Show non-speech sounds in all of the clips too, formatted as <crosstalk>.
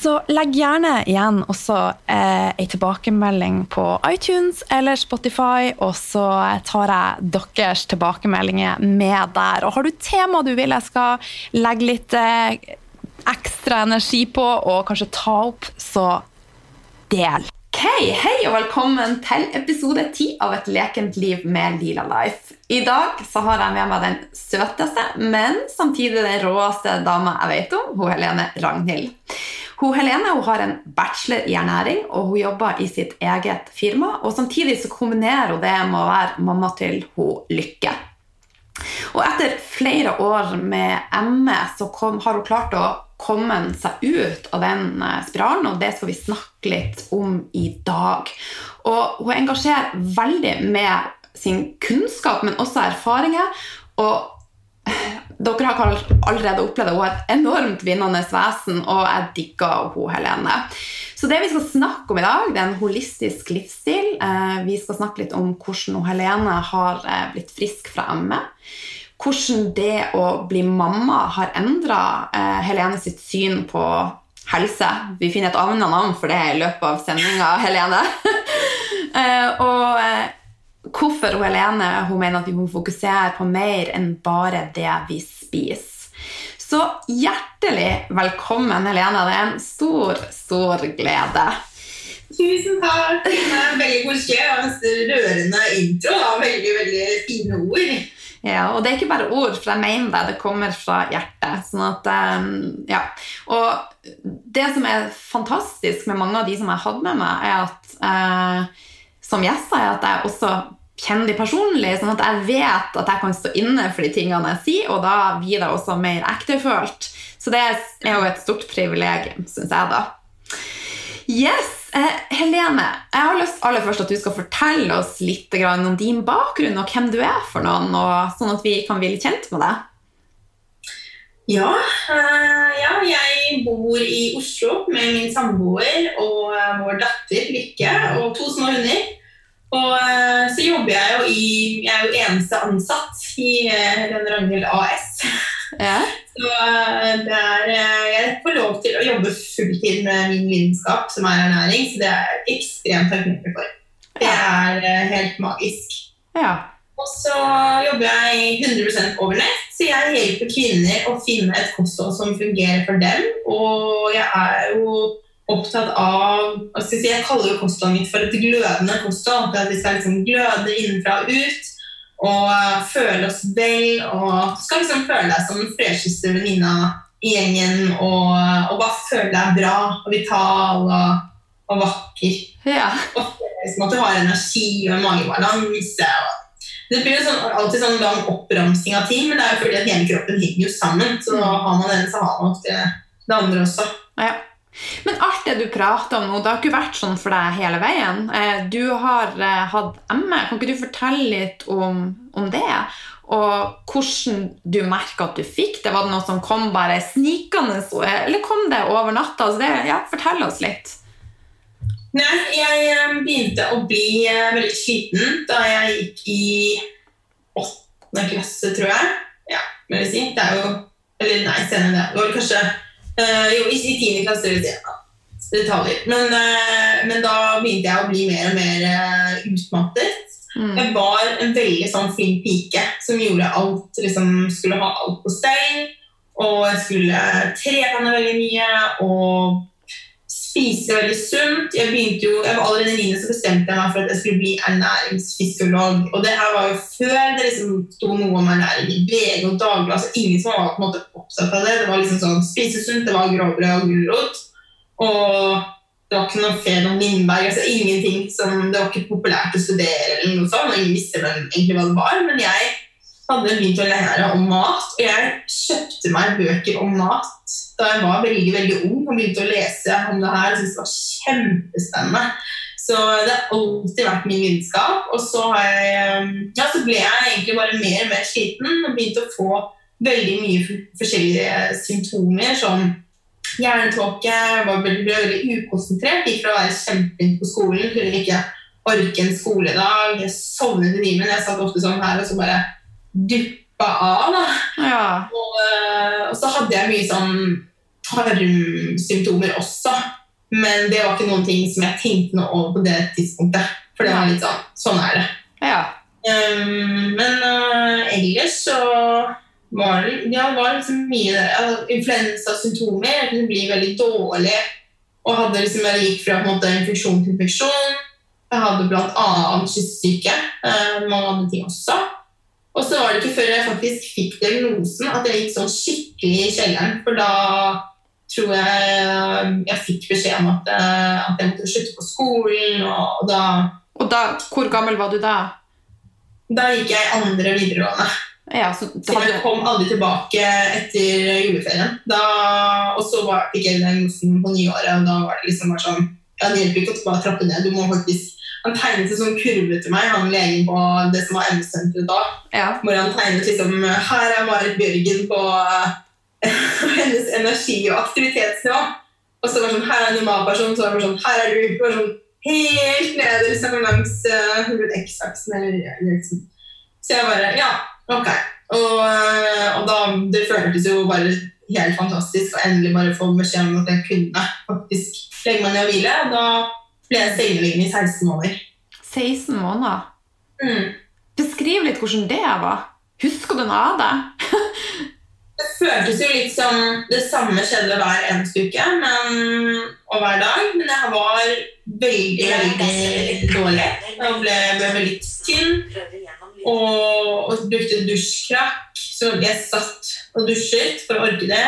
Så legg gjerne igjen også eh, tilbakemelding på iTunes eller Spotify, og så tar jeg deres tilbakemeldinger med der. Og har du tema du vil jeg skal legge litt eh, ekstra energi på, og kanskje ta opp, så del. Ok, Hei og velkommen til episode ti av Et lekent liv med Lila Life. I dag så har jeg med meg den søteste, men samtidig den råeste dama jeg vet om, hun Helene Ragnhild. Hun Helene hun har en bachelor i ernæring, og hun jobber i sitt eget firma. og Samtidig så kombinerer hun det med å være mamma til hun Lykke. Og etter flere år med ME så kom, har hun klart å komme seg ut av den eh, spiralen, og det skal vi snakke litt om i dag. Og hun engasjerer veldig med sin kunnskap, men også erfaringer. Og dere har allerede opplevd at hun er et enormt vinnende vesen, og jeg digger hun Helene. Så det vi skal snakke om i dag, det er en holistisk livsstil. Eh, vi skal snakke litt om hvordan hun Helene har eh, blitt frisk fra ME hvordan det å bli mamma har endra Helenes Helene sitt syn på helse. Vi finner et annet navn for det i løpet av sendinga, Helene. <laughs> eh, og eh, hvorfor hun Helene hun mener at vi må fokusere på mer enn bare det vi spiser. Så hjertelig velkommen, Helene. Det er en stor, stor glede. Tusen takk. Det veldig koselig og rørende intro. Veldig, veldig fine ord. Ja, og det er ikke bare ord, for jeg mener det. Det kommer fra hjertet. Sånn at, um, ja. Og det som er fantastisk med mange av de som jeg hadde med meg, er at uh, som gjest, er at jeg også kjenner de personlig, sånn at jeg vet at jeg kan stå inne for de tingene jeg sier, og da blir det også mer ektefølt. Så det er jo et stort privilegium, syns jeg, da. Yes! Eh, Helene, jeg har lyst aller først at du skal fortelle oss litt om din bakgrunn og hvem du er for noen, og sånn at vi kan bli litt kjent med deg. Ja, uh, ja, jeg bor i Oslo med min samboer og uh, vår datter Lykke og to små hunder. Og uh, så jobber jeg jo i Jeg er jo eneste ansatt i Helene Ragnhild AS. Ja. Så eh, det er, eh, jeg får lov til å jobbe fulltid med min lidenskap, som er ernæring, så det er jeg ekstremt takknemlig for. Det er eh, helt magisk. Ja. Og så jobber jeg 100 over nett, så jeg hjelper kvinner å finne et kosthold som fungerer for dem. Og jeg er jo opptatt av altså Jeg kaller jo kostholdet mitt for et glødende kosthold. At vi skal liksom gløde innenfra og ut og føle oss vel. Og skal liksom føle deg som den fresheste venninna i gjengen og, og, bare føle deg bra og vital og, og vakker. Ja. Og liksom at du har energi og magebalanse. Det blir sånn, alltid sånn lang oppramsing av ting, men det er jo fordi at hele kroppen henger jo sammen. Så nå har man den, så har man det, det andre også. Ja. Men alt det du prater om nå, det har ikke vært sånn for deg hele veien. Eh, Du har eh, hatt ME. Kan ikke du fortelle litt om, om det? Og hvordan du merka at du fikk det? Var det noe som kom bare snikende, eller kom det over natta? Altså ja, fortell oss litt. Nei, jeg eh, begynte å bli veldig sliten da jeg gikk i åttende klasse, tror jeg. Ja, vil jeg si. Det er jo Eller nei, senere det. Det var kanskje Jo, i i tiende klasse, vil jeg si. Ja, detaljer. Men, eh, men da begynte jeg å bli mer og mer eh, utmattet. Mm. Jeg var en veldig sånn fin pike som gjorde alt, liksom skulle ha alt på stell. Og jeg skulle trene veldig mye og spise veldig sunt. Jeg jo, jeg var Allerede i 9. så bestemte jeg meg for at jeg skulle bli ernæringsfysiolog. Og det her var jo før det liksom sto noe om ernæring i VG og Dagbladet. Ingen som var på en måte opptatt av det. Det var liksom sånn spise sunt, det var grovbrød og gulrot. Og det var ikke noe Fred og Lindberg. altså ingenting som, Det var ikke populært å studere, eller noe sånt, ingen visste egentlig hva det var. Men jeg hadde begynt å lære om mat, og jeg kjøpte meg bøker om mat da jeg var veldig veldig ung og begynte å lese om det her. Jeg syntes det var kjempespennende. Så det har alltid vært min vitenskap. Og så, har jeg, ja, så ble jeg egentlig bare mer og mer sliten og begynte å få veldig mye forskjellige symptomer, som hjernetåke, var veldig, veldig ukonsentrert, gikk fra å være kjempeflink på skolen til å ikke orke en skoledag. Jeg sovnet i timen. Jeg satt ofte sånn her og så bare duppa av. da. Ja. Og, øh, og så hadde jeg mye sånn tarmsymptomer også. Men det var ikke noen ting som jeg tenkte noe over på det tidspunktet. For det var litt sånn, sånn er det. ja. Um, men uh, ellers så var det, ja, var liksom mye altså, influensasymptomer. Jeg kunne bli veldig dårlig. Og hadde liksom, jeg gikk fra måte, infeksjon til infeksjon. Jeg hadde bl.a. kystsyke. Uh, mange andre ting også. Og så var det ikke før jeg faktisk fikk diagnosen at jeg gikk sånn skikkelig i kjelleren. For da tror jeg jeg fikk beskjed om at, eh, at jeg måtte slutte på skolen. Og da, Og da, hvor gammel var du da? da gikk jeg andre videregående. Ja, så Så jeg kom aldri tilbake etter juleferien. Da, og så var, fikk jeg diagnosen på nyåret, og da var det liksom bare sånn ja, Det hjelper ikke å bare trappe ned. Du må faktisk Han tegnet en sånn kurve til meg, han legen på det som var M-senteret da. ja. Hvor han tegnet liksom Her er Marit Bjørgen på <laughs> eh, hennes energi- og aktivitetsnivå. Og så var det sånn Her er en normalperson, så var det sånn Her er du. Det var sånn helt nede liksom, langs uh, X-aksen. eller liksom. Så jeg bare Ja, ok. Og, eh, og da Det føltes jo bare helt fantastisk å endelig bare få beskjed om at jeg kunne faktisk legge meg ned og hvile. Da ble jeg sengeliggende i 16 måneder. 16 måneder. Mm. Beskriv litt hvordan det var. Husker du noe av det? <laughs> Det føltes jo litt som det samme skjedde hver eneste uke men, og hver dag, men jeg var veldig, veldig dårlig. Jeg ble, ble veldig tynn og, og brukte dusjkrakk. Så jeg satt og dusjet for å orke det.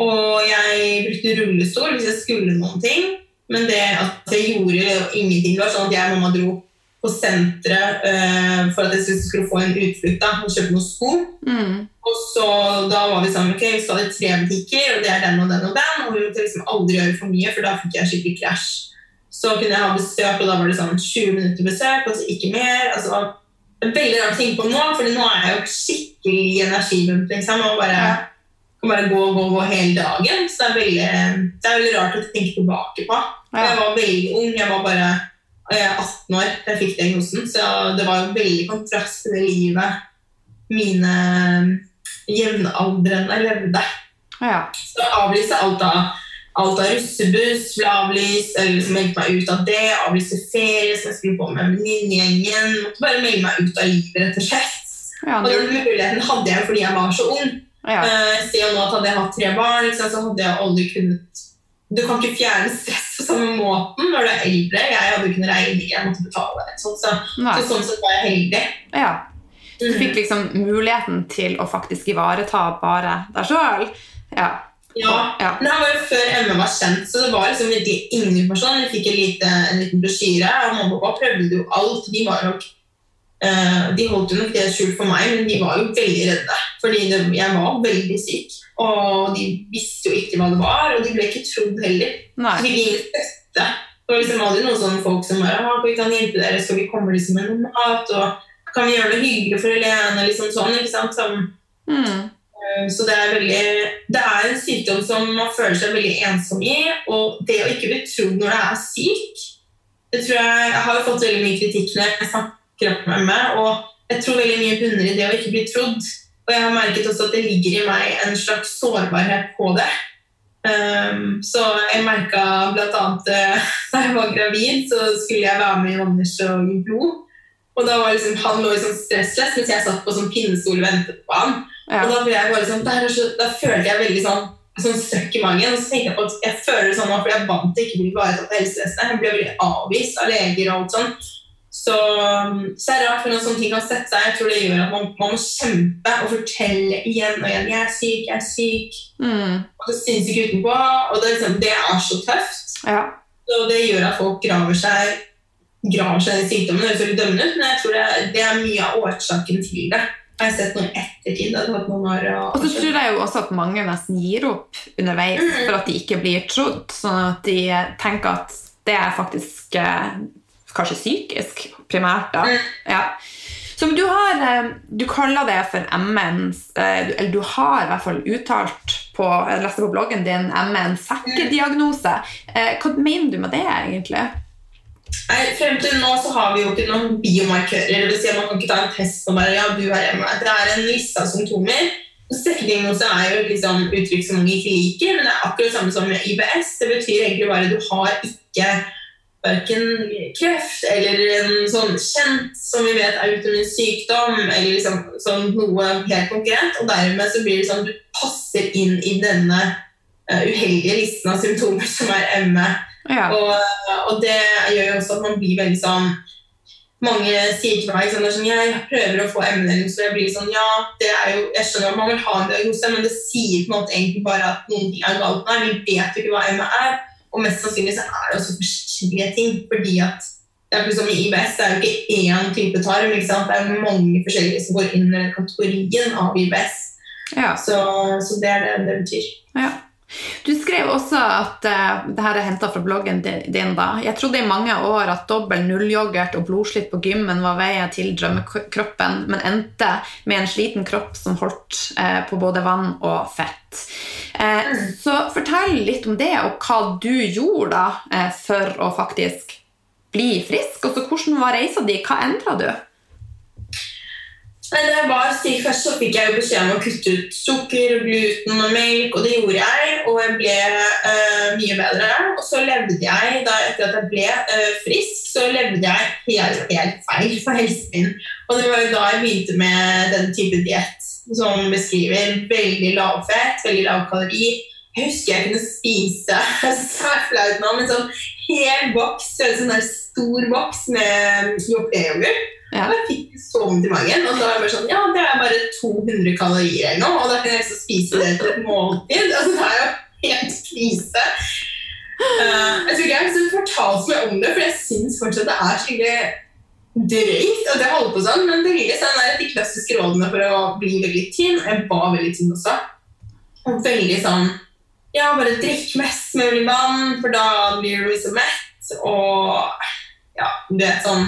Og jeg brukte rullestol hvis jeg skulle noen ting. Men det at jeg gjorde ingenting, det var sånn at jeg og mamma dro på senteret uh, for at jeg skulle få en utflukt da, og kjøpe noen sko. Mm. Og så da var vi sammen, ok, vi skal i tre butikker, og det er den og den og den, og vi måtte liksom aldri gjøre for mye, for da fikk jeg skikkelig krasj. Så kunne jeg ha besøk, og da var det sånn 20 minutter besøk, og så ikke mer. Altså, er veldig rart å tenke på nå, for nå er jeg jo skikkelig energibump, liksom, og bare, kan bare gå og gå, gå hele dagen. Så det er veldig, det er veldig rart å tenke tilbake på. Ja. Jeg var veldig ung, jeg var bare jeg er 18 år da jeg fikk diagnosen, så det var jo veldig kontrast til det livet mine jevnaldrende levde. Ja. Så avlyste alt av, alt av russebuss, ble avlyst, eller liksom meldte meg ut av det, avlyste ferie som jeg skulle på med venninnegjengen. Måtte bare melde meg ut av livet, rett og slett. Ja, Og den muligheten hadde jeg fordi jeg var så ung. ja. Uh, jo nå at Hadde jeg hatt tre barn, liksom, så hadde jeg aldri kunnet Du kan ikke fjerne stress på samme måten når du er eldre. Jeg hadde ikke kunnet regne, jeg måtte betale. Sånn, så, så sånn sett var jeg heldig. ja. Du fikk liksom muligheten til å faktisk ivareta bare deg sjøl. Ja. Ja, Ja. Men det var jo før Emma var kjent, så det var liksom virkelig ingen informasjon. Vi fikk en, lite, en liten brosjyre, og mamma og pappa prøvde jo alt. De var nok Uh, De holdt jo nok det skjult for meg, men de var jo veldig redde. Fordi det, jeg var veldig syk, og de visste jo ikke hva det var, og de ble ikke trodd heller. Nei. Så de ville støtte. Det var liksom aldri noen sånne folk som bare «Ah, vi kan hjelpe dere, så vi kommer liksom med noe mat, og kan vi gjøre det hyggelig for Helene, liksom sånn, ikke sant? Som, Mm. Eh, Så det er, veldig, det er en sykdom som man føler seg veldig ensom i. Og det å ikke bli trodd når det er syk det tror Jeg jeg har jo fått veldig mye kritikk når jeg snakker opp med meg og jeg tror veldig mye bunner i det å ikke bli trodd. Og jeg har merket også at det ligger i meg en slags sårbarhet på det. Um, så jeg merka bl.a. Uh, da jeg var gravid, så skulle jeg være med i Anders og i blod. Og da var liksom, Han lå i sånn stressless mens jeg satt på sånn pinnestol og ventet på han. Ja. Og da, ble jeg bare sånn, så, da følte jeg veldig sånn, sånn støkk i magen. Og så tenkte jeg på at jeg føler det sånn nå fordi jeg vant vant til ikke å bli ivaretatt av helsevesenet. Jeg ble veldig avvist av leger og alt sånn. Så, så er det rart for noen sånne ting kan sette seg. Jeg tror det gjør at man, man må kjempe og fortelle igjen og igjen 'Jeg er syk, jeg er syk'. Mm. Og det synes ikke utenpå. Og det, liksom, det er så tøft. Ja. Og det gjør at folk graver seg graver seg i sykdommen. Det høres veldig dømmende ut, men jeg tror det, er- det er mye av årsaken til det. Jeg har sett noe i ettertid. Det har noen å- Og så tror jeg jo også at mange nesten gir opp underveis Mm. for at de ikke blir trodd, sånn at de tenker at det er faktisk eh, kanskje psykisk primært. da. Mm. Ja. Så du har, eh, du kaller det for MN, eh, eller du har i hvert fall uttalt på, jeg leste på bloggen din, MN-sekkediagnose. Eh, Hva mener du med det egentlig? Nei, frem til nå så har vi jo ikke noen biomarkører. Det vil si at man kan ikke ta en test og bare ja, du har ME. Det er en liste av symptomer. Og Sekkediagnose er jo liksom, uttrykk som mange ikke liker, men det er akkurat det samme som IBS. Det betyr egentlig bare at du har ikke verken kreft eller en sånn kjent som vi vet er autoimmun sykdom, eller liksom sånn noe helt konkret. Og dermed så blir det sånn at du passer inn i denne eh, uheldige listen av symptomer som er ME. Ja. Og, og det gjør jo også at man blir veldig sånn Mange sier til meg sånn, sånn Jeg prøver å få ME-diagnose, og jeg blir sånn Ja, det er jo, jeg skjønner at man vil ha en diagnose, men det sier på en måte egentlig bare at noen ting er galt med deg. Vi vet jo ikke hva ME er, og mest sannsynlig så er det også forskjellige ting. Fordi at det er som i IBS, det er jo ikke én type tarm. Det er mange forskjellige som går inn i kategorien av IBS. ja. Så, så det er det det betyr. Ja. Du skrev også at uh, det her er henta fra bloggen din. da. Jeg trodde i mange år at dobbel nullyoghurt og blodslitt på gymmen var veien til drømmekroppen, men endte med en sliten kropp som holdt uh, på både vann og fett. Eh, så fortell litt om det, og hva du gjorde da for å faktisk bli frisk. Og så hvordan var reisa di? Hva endra du? Nei, da jeg var syk først, så fikk jeg jo beskjed om å kutte ut sukker, gluten og melk, og det gjorde jeg, og jeg ble eh, mye bedre. Og så levde jeg, da etter at jeg ble eh, frisk, så levde jeg helt, helt feil for helsen min. Og det var jo da jeg begynte med den type diett som beskriver veldig lav fett, veldig lav kalori. Jeg husker jeg kunne spise <laughs> så flaut nå, men sånn hel boks, sånn der stor boks med hjorteyoghurt. Ja. Og jeg fikk så vondt i magen. Og så var jeg bare sånn, ja, det er bare 200 kalorier eller noe, og da kan jeg liksom spise det til et måltid. <laughs> Altså, det er jo helt krise. Uh, jeg tror ikke jeg har liksom fortalt meg om det, for jeg syns fortsatt det er skikkelig drøyt at jeg holder på sånn, men det veldig sånn der, de klassiske rådene for å bli veldig tynn. Jeg var veldig tynn også. Og veldig sånn Ja, bare drikk mest mulig vann, for da blir du så mett. Og ja, du vet sånn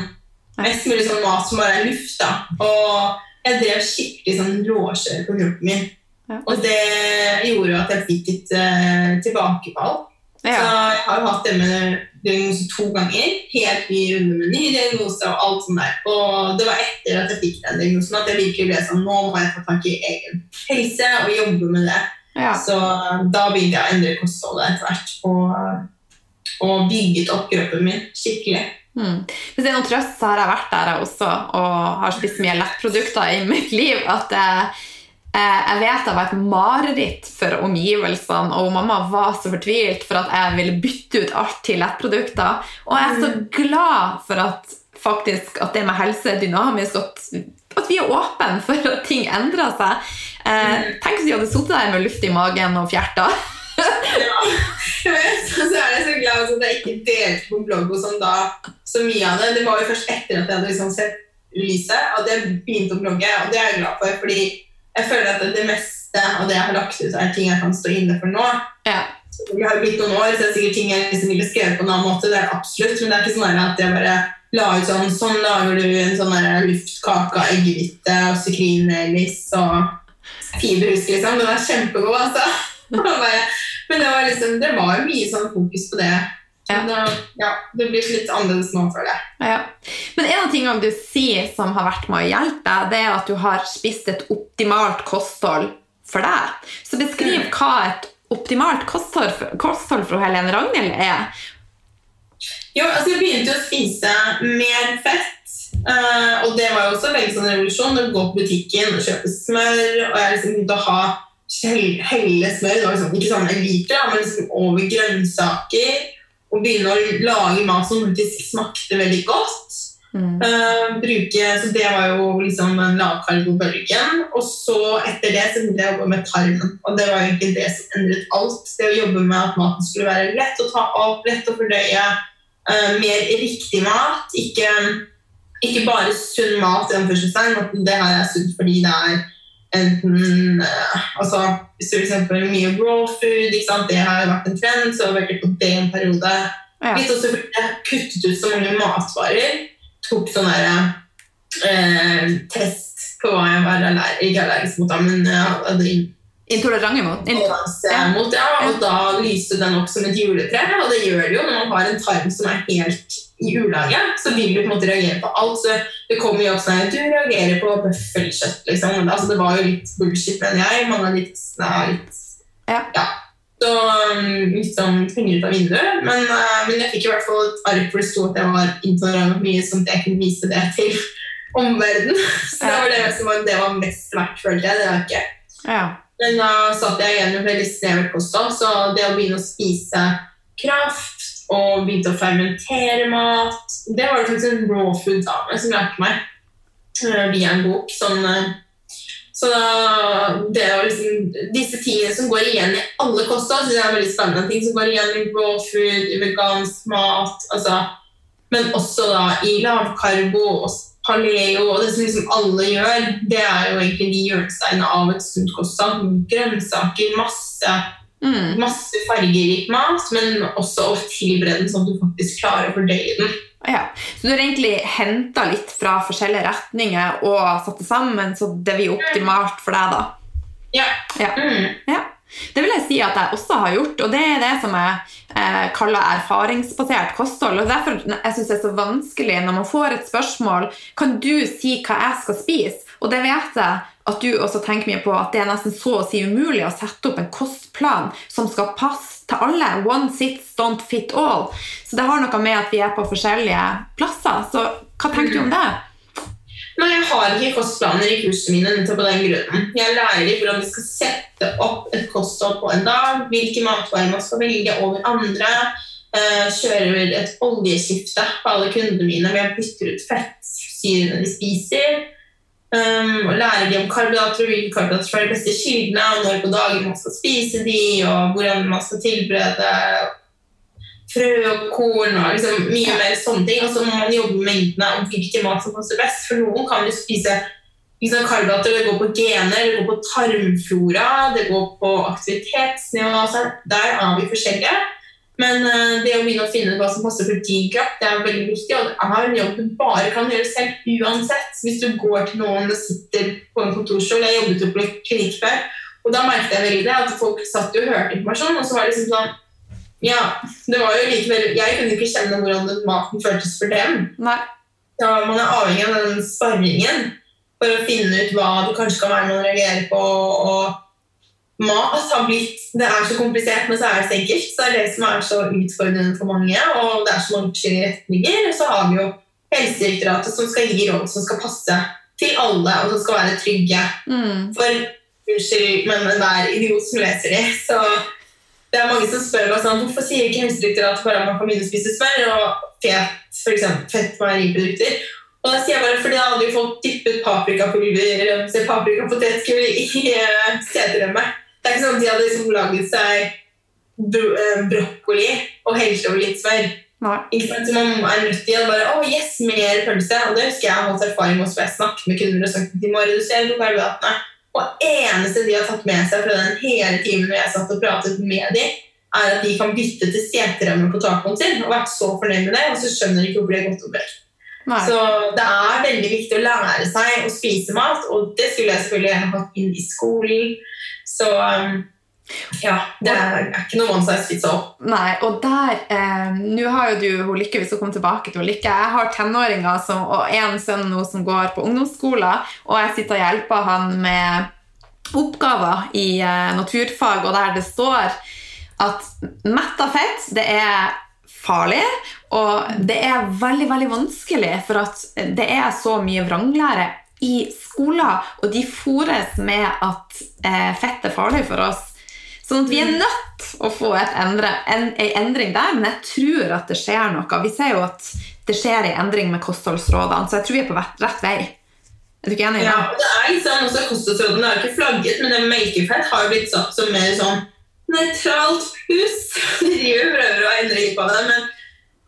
Mest mulig sånn mat som bare er luft. da. Og jeg drev skikkelig sånn råkjør på kroppen min. Ja. Og det gjorde jo at jeg fikk et uh, tilbakefall. Så jeg har jo hatt det med diagnose to ganger. Helt ny runde med ny diagnose og alt sånt der. Og det var etter at jeg fikk den diagnosen at jeg virkelig ble sånn Nå må jeg ta tak i egen helse og jobbe med det. Ja. Så da begynte jeg å endre kostholdet etter hvert. Og, og bygget opp kroppen min skikkelig. Mm. Hvis det er noen trøst, så har jeg vært der jeg også og har spist mye lettprodukter i mitt liv. At jeg, jeg vet det var et mareritt for omgivelsene, og mamma var så fortvilt for at jeg ville bytte ut alt til lettprodukter. Og jeg er så glad for at faktisk at det med helse er dynamisk, at, at vi er åpne for at ting endrer seg. Eh, tenk hvis vi hadde sittet der med luft i magen og fjerter. Ja, <laughs> så er jeg så glad for at jeg ikke delte på blogg og sånn da så mye av det. Det var jo først etter at jeg hadde liksom sett lyset at jeg begynte å blogge, og det er jeg glad for. fordi jeg føler at det meste av det jeg har lagt ut, er ting jeg kan stå inne for nå. Ja. Det har blitt noen år, så det er sikkert ting jeg liksom ville skrevet på en annen måte. det er absolutt, Men det er ikke sånn at jeg bare la ut sånn Sånn lager du en sånn luftkake av eggehvite og sukrinmelis og fiberhusk, liksom. Den er kjempegod, altså. <laughs> Bare, men det var liksom, det var jo mye sånn fokus på det. Ja. Men, uh, ja, det blir litt annerledes nå, føler jeg. Ja. Men en av tingene du sier som har vært med å hjelpe deg, det er at du har spist et optimalt kosthold for deg. Så beskriv hva et optimalt kosthold, kosthold for Helene Ragnhild er. Jo, altså Jeg begynte å spise mer fett. Uh, og det var jo også veldig sånn revolusjon. Å gå på butikken og kjøpe smør. Og jeg liksom begynte å ha helle smør. Det var liksom, ikke sånn en liter, men liksom over grønnsaker og begynne å lage mat som faktisk smakte veldig godt. Mm. Uh, bruke, så Det var jo liksom den lavkarbobølgen. Og så etter det så begynte jeg å jobbe med tarmen. Og det var egentlig det som endret alt. Det å jobbe med at maten skulle være lett å ta opp, lett å fordøye. Uh, mer riktig mat. Ikke, ikke bare sunn mat. Det her er sunt fordi det er enten uh, altså, Hvis du f.eks. mye raw food, det har vært en trend, så har vært på det en periode. Ja. Litt også fordi jeg kuttet ut så mange matvarer. Tok sånn uh, test på hva jeg var allergisk, ikke allergisk mot, men jeg hadde Intolerante mot? mot ja, og da lyste den opp som et juletre. Og det gjør det jo når man har en tarm som er helt i ulage. Så vil du på en måte reagere på alt. Så det kommer jo opp sånn du reagerer på bøffelkjøtt. Liksom. Altså, det var jo litt bullshit, mener jeg. Mange av de testene er litt ja. ja. Så um, litt sånn penger ut av vinduet. Men, uh, men, jeg fikk i hvert fall et ark hvor det sto at jeg var intolerant mye, sånn at jeg kunne vise det til <laughs> omverdenen. Så det var det som var, det var mest verdt, følte jeg. Det var ikke ja. Men da satt jeg igjen med veldig snevert kosthold, så det å begynne å spise kraft og begynte å fermentere mat Det var det faktisk en raw food-dame som lærte meg uh, via en bok. Sånn, uh, så det var liksom Disse tingene som går igjen i alle kosthold, synes jeg er veldig spennende. Ting som går igjen i raw food, i vegansk mat, altså, men også da i lavkarbo og paleo og det som liksom alle gjør, det er jo egentlig de hjørnesteinene av et sunt kosthold. Grønnsaker, masse, mm. masse fargerik mat, men også å tilberede den sånn at du faktisk klarer å fordøye den. Ja, Så du har egentlig henta litt fra forskjellige retninger og satt det sammen, så det blir optimalt for deg, da? Ja. ja. Mm. ja. Det vil jeg si at jeg også har gjort, og det er det som jeg eh, kaller erfaringsbasert kosthold. og Derfor jeg synes det er så vanskelig når man får et spørsmål kan du si hva jeg skal spise. Og det vet jeg at du også tenker mye på, at det er nesten så å si umulig å sette opp en kostplan som skal passe til alle. One sits don't fit all. Så det har noe med at vi er på forskjellige plasser. Så hva tenker du om det? Nei, Jeg har ikke kostplaner i kursene mine nettopp på den grunnen. Jeg lærer hvordan vi skal sette opp et kosthold på en dag, hvilke matvarer man skal velge over andre. Uh, kjører et oljeskifte på alle kundene mine vi å bytte ut fettsyrene de spiser. Um, og lære de om karbohydrater og hvilke karbohydrater er de beste kildene, og når på dagen man skal spise de, og hvordan man skal tilberede frø og korn og liksom mye mer sånne ting. Og så må man jobbe med mengdene om hvilken mat som passer best. For noen kan jo spise liksom, karbohydrater, det går på gener, det går på tarmflora, det går på aktivitetsnivå. Så der er vi forskjellige. Men uh, det å begynne å finne ut hva som passer for din kropp, det er veldig viktig. Og det er en jobb du bare kan gjøre selv uansett. Hvis du går til noen og sitter på en kontorstol Jeg jobbet jo på klinikk før, og da merket jeg veldig det at folk satt og hørte informasjon, og så var det liksom sånn ja, det var jo likevel Jeg kunne ikke kjenne hvordan maten føltes for dem. Nei. Så man er avhengig av den sparringen for å finne ut hva det kanskje kan være med å reagere på. og Mat har blitt Det er så komplisert, men så er det så enkelt. Så det er det som er så utfordrende for mange, og det er så mange forskjellige retninger. Så har vi jo Helsedirektoratet som skal gi råd som skal passe til alle, og som skal være trygge. Mm. For unnskyld, men enhver idiot som leser det, så det er mange som spør meg sånn, hvorfor sier ikke Helsedirektoratet bare at man kan begynne å spise smør og fet, eksempel, fett meieriprodukter. Og da sier jeg bare, fordi da hadde jo folk dyppet paprikapulver paprikapotetgull i uh, seterømmet. Det er ikke sånn at de hadde liksom laget seg bro uh, brokkoli og helt over litt smør. Ikke sant? Så man er nødt til å bare Å, yes, mer pølse. Og det husker jeg har hatt erfaring med også, jeg snakket med kunder og sagt at de må redusere på karbohydratene. Og eneste de har tatt med seg fra den hele timen når jeg satt og pratet med dem, er at de kan bytte til seteremme på tacoen sin og vært så fornøyd med det, og så skjønner de ikke hvor det er godt vekk. Nei. Så det er veldig viktig å lære seg å spise mat, og det skulle jeg selvfølgelig gjerne hatt inn i skolen. Så um, ja, det er ikke noe one size fits all. Nei, og der eh, Nå har jo du hun Lykke, hvis hun kommer tilbake til Lykke. Jeg har tenåringer som, og en sønn nå som går på ungdomsskolen, og jeg sitter og hjelper han med oppgaver i eh, naturfag, og der det står at metta fett, det er farlig, og det er veldig, veldig vanskelig, for at det er så mye vranglære i skoler, og de fôres med at eh, fett er farlig for oss. Sånn at vi er nødt å få et endre, en, en endring der, men jeg tror at det skjer noe. Vi ser jo at det skjer en endring med kostholdsrådene, så jeg tror vi er på rett, rett vei. Er du ikke enig i Ja, det? er liksom også Kostholdsrådene er ikke flagget, men det med melkefett har jo blitt satt som mer sånn nøytralt hus. <laughs> De prøver å endre litt på det, men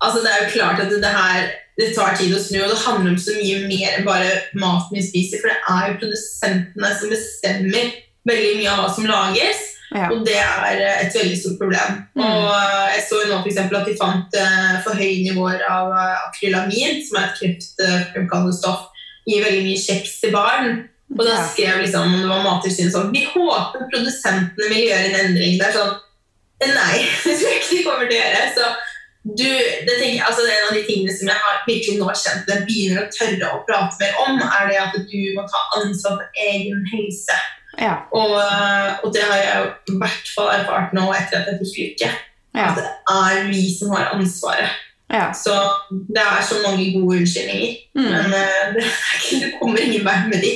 altså, det er jo klart at det, det her det tar tid å snu, og det handler om så mye mer enn bare maten vi spiser, for det er jo produsentene som bestemmer veldig mye av hva som lages. Ja. Og det er eh, et veldig stort problem. Mm. Og eh, Jeg så jo nå eksempel at de fant eh, for høye nivåer av akrylamin, som er et kreftfremkallende stoff, i veldig mye kjeks til barn. Og da skrev liksom, om det var Mattilsynet sånn Vi håper produsentene vil gjøre en endring. Det er sånn Nei, <laughs> det tror jeg ikke de kommer til å gjøre. Så du, det tenker, altså det er En av de tingene som jeg har virkelig nå kjent jeg begynner å tørre å prate mer om, er det at du må ta ansvar for egen helse. Ja. Og, og det har jeg i hvert fall erfart nå etter at jeg fikk lykke. Ja. At det er vi som har ansvaret. Ja. Så det er så mange gode unnskyldninger. Mm. Men det, er <laughs> det kommer ingen vei med de.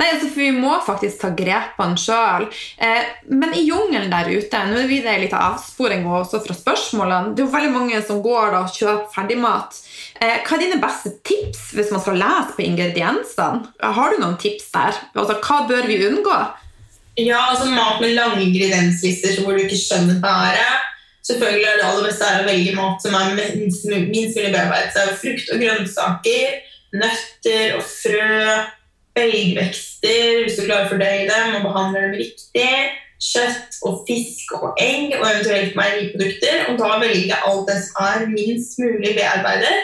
Nei, altså, for Vi må faktisk ta grepene sjøl. Eh, men i jungelen der ute Nå er det litt av avsporing også fra spørsmålene. Det er jo veldig mange som går da og kjøper ferdigmat. Eh, hva er dine beste tips hvis man skal lese på ingrediensene? Har du noen tips der? Altså, Hva bør vi unngå? Ja, altså mat med lange ingredienslister hvor du ikke skjønner bæret. Selvfølgelig er det aller beste er å velge mat som er minst, minst mulig bearbeidet. Er frukt og grønnsaker, nøtter og frø, belgvekster hvis du klarer å fordøye dem og behandler dem riktig. Kjøtt og fisk og egg og eventuelt meieriprodukter. Og da velge alt det som er minst mulig bearbeidet.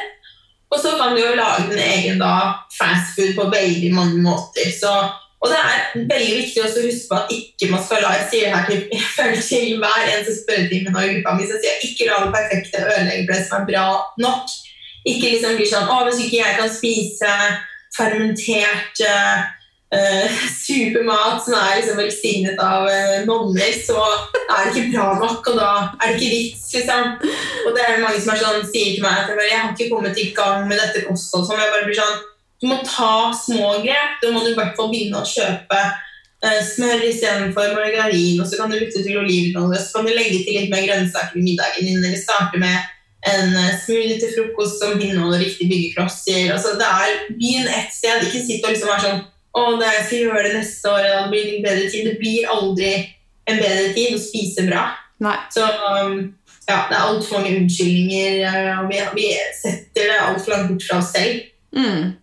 Og så kan du jo lage din egen da, fast food på veldig mange måter. Så og det er veldig viktig å huske på at ikke man skal la jeg sier det her til, <laughs> til hver eneste spørretime nå i gruppa mi, så sier jeg ikke la det perfekte ødelegge det som er bra nok. Ikke liksom bli sånn å, hvis ikke jeg kan spise fermentert uh, supermat som er liksom velsignet av uh, nonner, så er det ikke bra nok, og da er det ikke vits, liksom. Og det er mange som er sånn, sier til meg at jeg, jeg har ikke kommet i gang med dette kostholdet, sånn. jeg bare blir sånn du må ta små grep. Da må du i hvert fall begynne å kjøpe uh, smør istedenfor margarin. Og så kan du bytte til olivenolje. Så kan du legge til litt mer grønnsaker i middagen din. Eller starte med en eh, smoothie til frokost som inneholder riktige byggeklosser. Altså, det er Begynn ett sted. Ikke sitt og liksom være sånn Å, det jeg skal gjøre det neste år, da blir det en bedre tid. Det blir aldri en bedre tid å spise bra. Nei. Så um, ja, det er altfor mange unnskyldninger. eh, og vi, vi setter det altfor langt bort fra oss selv. Mm.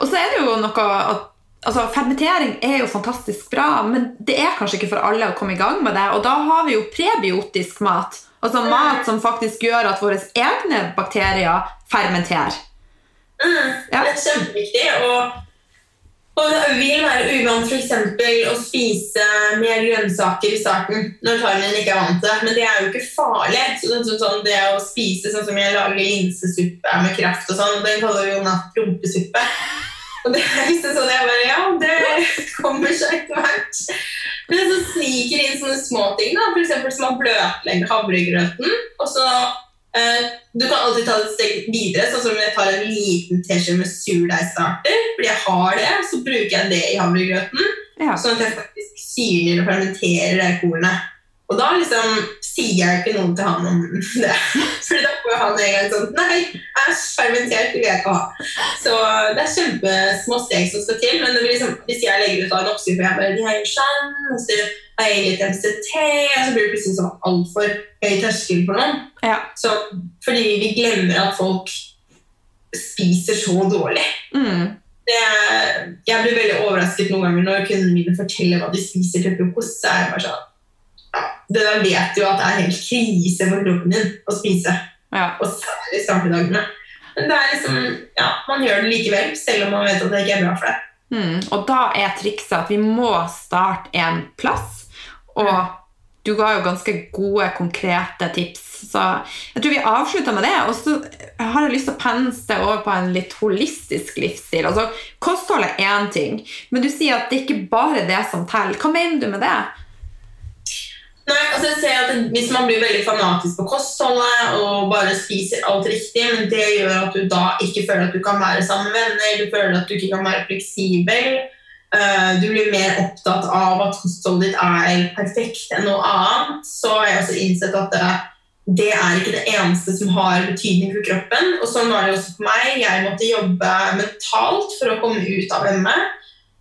Og så er det jo noe at altså, Fermentering er jo fantastisk bra, men det er kanskje ikke for alle å komme i gang med det. Og da har vi jo prebiotisk mat. Altså mat som faktisk gjør at våre egne bakterier fermenterer. Mm, Ja. Det er kjempeviktig. Og, og det vil være uvant eksempel å spise mer grønnsaker i starten når tarmen ikke er vant til det. Men det er jo ikke farlig. Så det, sånn, sånn, det å spise sånn som jeg lager linsesuppe med kraft og sånn, den kaller vi jo natt rumpesuppe. Og det er liksom sånn jeg bare Ja, det kommer seg etter hvert. Men så sniker inn sånne småting, da. For eksempel som å bløtlegge havregrøten. Og så eh, Du kan alltid ta det et steg videre, sånn som jeg tar en liten teskje med surdeigstarter. Fordi jeg har det, så bruker jeg det i havregrøten. Ja. Sånn at jeg faktisk syrner og fermenterer det kornet. Og da liksom sier jeg ikke noe til han om det. <laughs> For da får han en gang sånn Nei, æsj, fermentert vil jeg ikke ha. Så det er kjempesmå steg som skal til. Men liksom, hvis jeg legger ut av en oppskrift for jeg bare de har skjønn, og så har jeg litt MCT, så blir det plutselig sånn altfor høy terskel for noen. Ja. Så, fordi vi glemmer at folk spiser så dårlig. Mm. Det, jeg blir veldig overrasket noen ganger når kundene mine forteller hva de spiser til frokost. så er jeg bare sånn Det der vet jo at det er helt krise for kroppen din å spise. Ja. Og særlig startedagene. Men det er liksom, ja, man gjør det likevel, selv om man vet at det ikke er bra for deg. Mm. Og da er trikset at vi må starte en plass. Og du ga jo ganske gode, konkrete tips. Så jeg tror vi avslutter med det. Og så har jeg lyst til å pense over på en litt holistisk livsstil. Altså, Kosthold er én ting, men du sier at det ikke bare er det som teller. Hva mener du med det? Nei, altså jeg ser at Hvis man blir veldig fanatisk på kostholdet og bare spiser alt riktig, men det gjør at du da ikke føler at du kan være sammen med venner, du føler at du ikke kan være fleksibel, eh, du blir mer opptatt av at kostholdet ditt er perfekt enn noe annet, så har jeg også innsett at det, det er ikke det eneste som har betydning for kroppen. Og sånn var det også for meg. Jeg måtte jobbe mentalt for å komme ut av ME.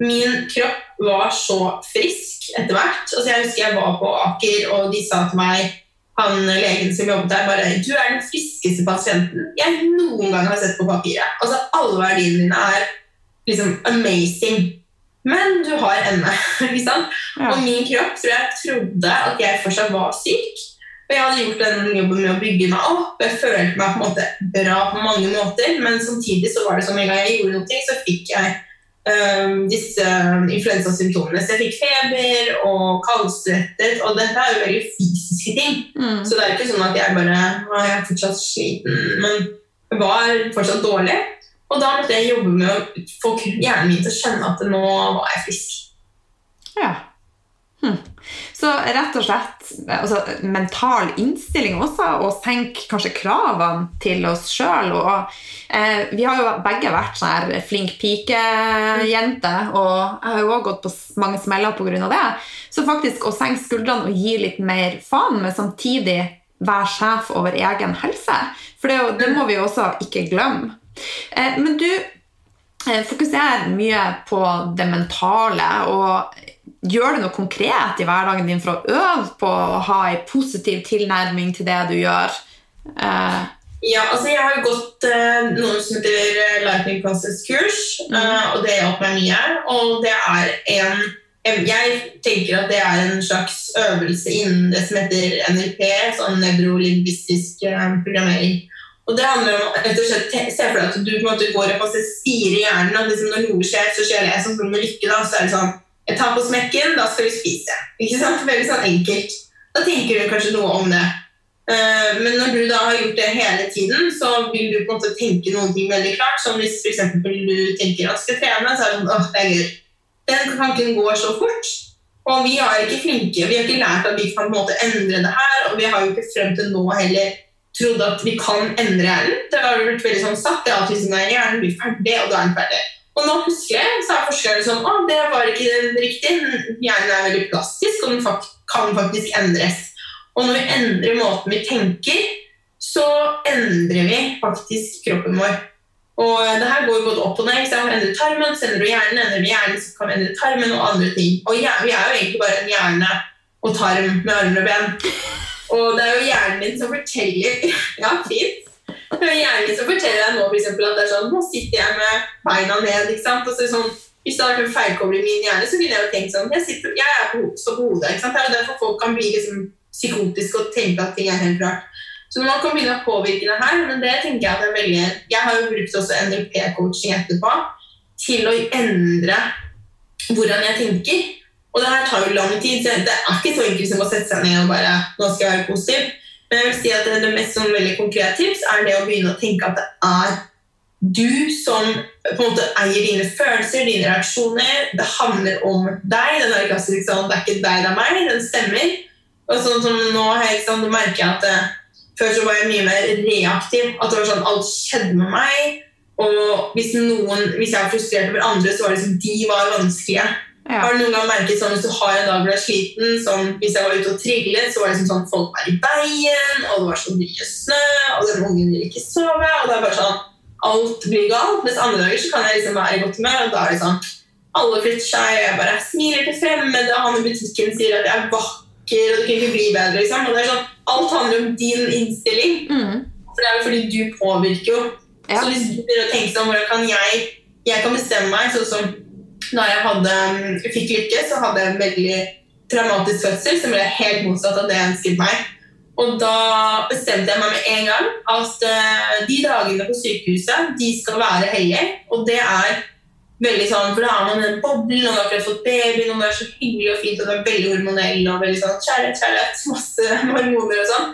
Min kropp var så frisk etter hvert. Altså jeg husker jeg var på Aker, og de sa til meg han legen som jobbet der, bare Du er den friskeste pasienten jeg noen gang har sett på papiret. Altså Alle verdiene dine er liksom amazing. Men du har ME. <laughs> ikke sant? Ja. Og min kropp tror jeg trodde at jeg fortsatt var syk. Og jeg hadde gjort den jobben med å bygge meg opp. Jeg følte meg på en måte bra på mange måter, men samtidig så var det som en gang jeg gjorde noe, så fikk jeg øhm, disse influensasymptomene. Så jeg fikk feber og kaldsvettet, og dette er jo veldig fysiske ting. Mm. Så det er ikke sånn at jeg bare «Å, jeg er fortsatt sliten, men var fortsatt dårlig. Og da måtte jeg jobbe med å få hjernen min til å skjønne at nå var jeg frisk. Ja. Rett og slett altså, mental innstilling også, og senke kanskje kravene til oss sjøl. Eh, vi har jo begge vært sånn her flink pike-jente, og jeg har jo òg gått på mange smeller pga. det. Så faktisk å senke skuldrene og gi litt mer faen, men samtidig være sjef over egen helse. For det, det må vi jo også ikke glemme. Eh, men du eh, fokuserer mye på det mentale. og Gjør du noe konkret i hverdagen din for å øve på å ha en positiv tilnærming til det du gjør? Uh, Ja, altså jeg har gått eh, noe som heter eh, Lightning Classes-kurs, eh, og det hjalp meg mye. Og det er en Jeg tenker at det er en slags øvelse innen det som heter NLP, sånn nevrolingvistisk eh, programmering. Og det handler om rett og slett Se for deg at du på en måte går og passer i hjernen. At liksom når noe skjer, så skjer det. Sånn som med lykke, da, så er det sånn Jeg tar på smekken, da skal vi spise. Ikke sant? Veldig sånn enkelt. Da tenker du kanskje noe om det. Eh, Men når du da har gjort det hele tiden, så vil du på en måte tenke noen ting veldig klart. Som hvis eksempel du tenker at skal trene, så er det sånn åh, det er gøy. Den tanken går så fort. Og vi er ikke flinke. Vi har ikke lært at vi kan på en måte endre det her. Og vi har jo ikke frem til nå heller trodd at vi kan endre hjernen. Det har blitt veldig sånn satt. Det er alltid sånn at hjernen blir ferdig, og da er den ferdig. Og nå plutselig så er forskerne sånn Å, det var ikke riktig. Hjernen er veldig plastisk, og den kan faktisk endres. Og når vi endrer måten vi tenker, så endrer vi faktisk kroppen vår. Og det her går både opp og ned. Så jeg endrer tarmen, så endrer du hjernen. Endrer vi hjernen, så kan vi endre tarmen og andre ting. Og vi er jo egentlig bare en hjerne og tarm med armer og ben. Og det er jo hjernen din som forteller <laughs> Ja, fint. Er hjernen som forteller deg nå for eksempel, at det er sånn Nå sitter jeg med beina ned. ikke sant? Og så sånn, Hvis det hadde vært en feilkobling i min hjerne, så ville jeg jo tenkt sånn Jeg, sitter, jeg er på, så på hodet. ikke sant? Det er jo derfor folk kan bli liksom psykotiske og tenke at ting er helt rart. Så man kan begynne å påvirke det her, men det tenker jeg at er veldig Jeg har jo brukt også NLP-coaching etterpå til å endre hvordan jeg tenker. Og det her tar jo lang tid, så det er ikke så enkelt som å sette seg ned og bare Nå skal jeg være positiv. Men jeg vil si at det, mest sånn veldig konkrete tips er det å begynne å tenke at det er du som på en måte eier dine følelser, dine reaksjoner. Det handler om deg. Den er klassisk sånn, det er ikke deg, det er meg. Den stemmer. Og sånn som nå sant, nå merker jeg at det, før så var jeg mye mer reaktiv. At det var sånn, alt skjedde med meg. Og hvis, noen, hvis jeg var frustrert over andre, så var det som de var vanskelige. Ja. Har du noen gang merket sånn hvis du har en dag hvor du er sliten, sånn hvis jeg var ute og triglet, så var det liksom sånn folk var i veien, og det var så mye snø, og den ungen vil ikke sove, og det er bare sånn alt blir galt. Mens andre dager så kan jeg liksom være i godt humør, og da er det sånn alle flytter seg, og jeg bare smiler til fremmede, og han i butikken sier at jeg er vakker, og det kan ikke bli bedre, liksom. Og det er sånn, alt handler om din innstilling. Mm. For det er jo fordi du påvirker jo. Ja. Så hvis du begynner å tenke sånn, hvordan kan jeg Jeg kan bestemme meg, sånn som da jeg hadde, fikk lykke, så hadde jeg en veldig traumatisk fødsel som ble helt motsatt av det jeg ønsket meg. Og da bestemte jeg meg med en gang at eh, de dagene på sykehuset de skal være hellige. Og det er veldig sånn, for da er man i den boblen, og man har akkurat fått baby, det er så hyggelig og fint, og det er veldig hormonell og veldig sånn kjærlighet, kjærlighet, <laughs> masse hormoner og sånn.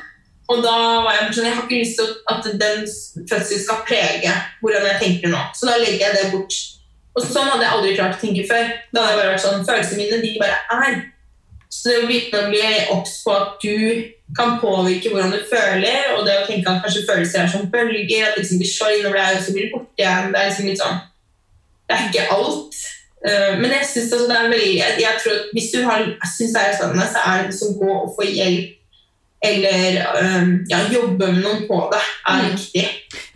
Og da var jeg sånn, jeg har ikke lyst til at den fødselen skal prege hvordan jeg tenker nå. Så da legger jeg det bort. Og sånn hadde jeg aldri klart å tenke før. Da hadde jeg bare vært sånn, Følelsene mine de bare er. Så det å begynne å bli obs på at du kan påvirke hvordan du føler, og det å tenke at kanskje følelser er som bølger, at liksom blir sorg når det er, så blir det borte igjen. Det er liksom litt sånn Det er ikke alt. Eh, Men jeg synes altså det er veldig jeg tror at Hvis du har, syns det er spennende, så er det liksom gå og få hjelp eller um, ja, jobbe med noen på det, er Mm. viktig.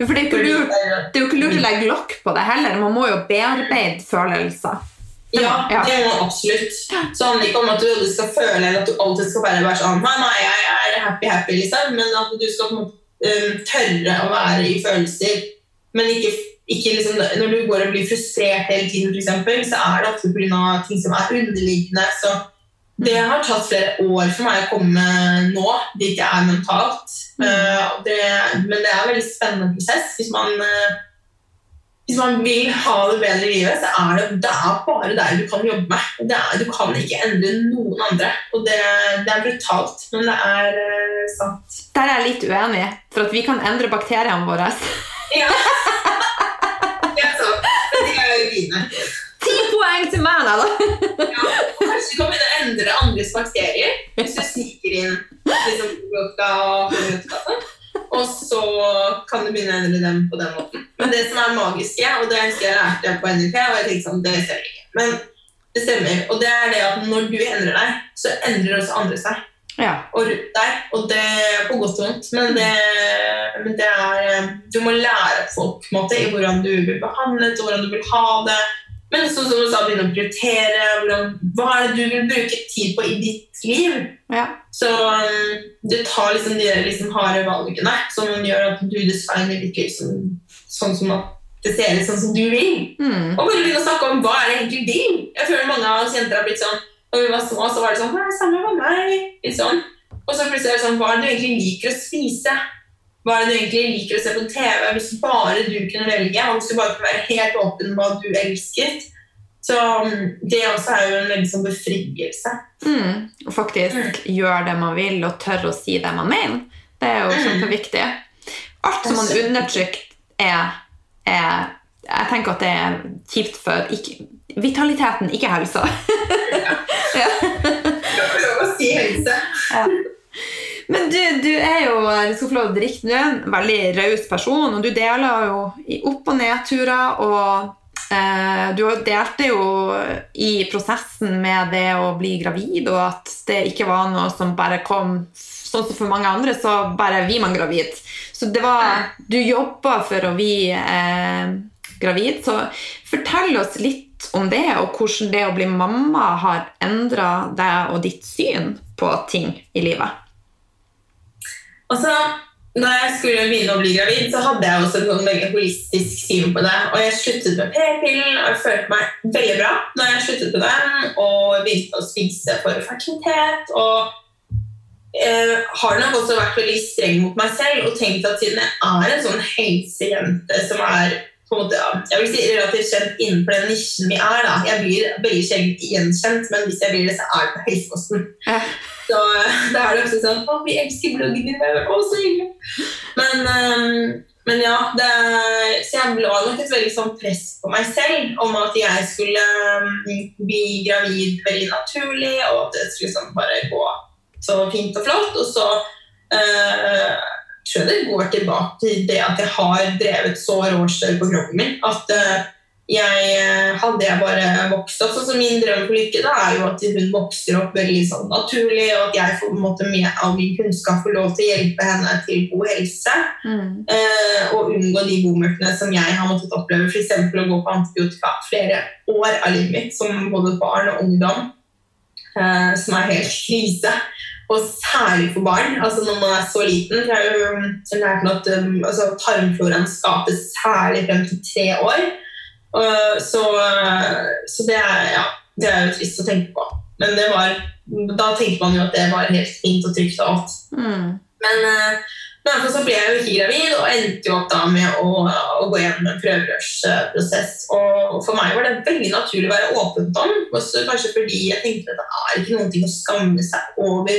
For det er, ikke lurt, det er- er jo ikke lurt å legge lokk på det heller. Man må jo bearbeide følelser. Ja, Ja. det må absolutt. Så handler ikke om at du skal føle eller at du alltid skal bare være sånn Nei, nei, jeg er happy, happy, liksom. Men at du skal um, tørre å være i følelser. Men ikke, ikke liksom Når du går og blir frustrert hele tiden, eksempel, så er det ofte pga. ting som er underliggende. Så det har tatt flere år for meg å komme nå dit jeg er mentalt. Uh, det, men det er en veldig spennende prosess. Hvis man uh, hvis man vil ha det bedre i livet, så er det, det er bare der du kan jobbe med. Det er, du kan ikke endre noen andre. Og det, det er brutalt, men det er uh, sant. Der er jeg litt uenig, for at vi kan endre bakteriene våre. Ja. <laughs> Det er sant. Men de er jo fine. Ti poeng til meg, da! Ja. Og Kanskje du kan begynne å endre andres bakterier hvis du sniker inn liksom, probiotika og sånn. Og så kan du begynne å endre dem på den måten. Men det som er magiske, og det husker jeg lærte på NIP, og jeg tenkte sånn, det stemmer ikke. Men det stemmer. Og det er det at når du endrer deg, så endrer også andre seg. Ja. Og rundt deg. Og det på godt og vondt. Men det, men det er eh, Du må lære folk måte, i hvordan du blir behandlet, og hvordan du vil ha det. Men sånn som du sa, begynne å prioritere. Hvordan, hva er det du vil bruke tid på i ditt liv? ja. Så um, du tar liksom de liksom harde valgene som gjør at du designer litt liksom, sånn som at det ser ut sånn som du vil. Mm. Og bare begynne å snakke om hva er det egentlig du vil. Jeg føler mange av oss jenter har blitt sånn Da vi var små, så var det sånn Hva er det samme med meg? Litt sånn. Og så plutselig er det sånn Hva er det du egentlig liker å spise? Hva er det du egentlig liker å se på TV? Hvis bare du kunne velge, og hvis du bare kunne være helt åpen hva du elsket. Så um, det også er jo en veldig sånn befrielse. Mm. Og faktisk gjøre det man vil, og tørre å si det man mener. Det er jo Mm. kjempeviktig. Alt som man undertrykker, er, er Jeg tenker at det er kjipt for ikke, vitaliteten, ikke helsa. Jeg <laughs> lov å si helse. Men du, du er jo du skal få lov å drikke, er en veldig raus person, og du deler jo i opp- og nedturer. Og eh, du delte jo i prosessen med det å bli gravid, og at det ikke var noe som bare kom sånn som for mange andre, så bare blir man gravid. Så det var Du jobba for å bli eh, gravid, så fortell oss litt om det, og hvordan det å bli mamma har endra deg og ditt syn på ting i livet. Altså, da jeg skulle begynne å bli gravid, så hadde jeg også et sånn veldig holistisk syn på det. Og jeg sluttet med p-pillen, og jeg følte meg veldig bra når jeg sluttet med den, og begynte å spise for fertilitet. Og eh, har nok også vært veldig streng mot meg selv og tenkt at siden jeg er en sånn helsejente som er på en måte, ja, jeg vil si relativt kjent innenfor den nisjen vi er, da. Jeg blir veldig sjelden gjenkjent, men hvis jeg blir det, så er det på Helseposten. Ja. Så eh, da er det også sånn Å, vi elsker bloggen din. Å, så hyggelig. Men, um, men ja, det, er- så jeg la nok et veldig sånn press på meg selv om at jeg skulle ehm, bli gravid veldig naturlig, og at det skulle sånn bare gå så fint og flott. Og så uh, tror jeg det går tilbake til det at jeg har drevet så råstøy på kroppen min at eh, jeg, eh, hadde jeg bare vokst opp sånn som min drøm for Lykke, da er jo at hun vokser opp veldig sånn naturlig, og at jeg får måte med all min kunnskap får lov til å hjelpe henne til god helse. Mm. eh, og unngå de bomullene som jeg har måttet oppleve, f.eks. å gå på antibiotika flere år av livet mitt, som både barn og ungdom, eh, som er helt krise. Og særlig for barn. altså Når man er så liten. så har jo lært at um, altså, tarmfloraen skapes særlig frem til tre år. Og så, så det, er, ja, det er jo trist å tenke på. Men det var, da tenkte man jo at det var helt fint og trygt og alt. Mm. Men, eh, men så ble jeg jo ikke gravid og endte jo opp da med å, å gå gjennom en prøverørsprosess. Og for meg var det veldig naturlig å være åpent om. Også kanskje fordi jeg tenkte at det er ikke noe å skamme seg over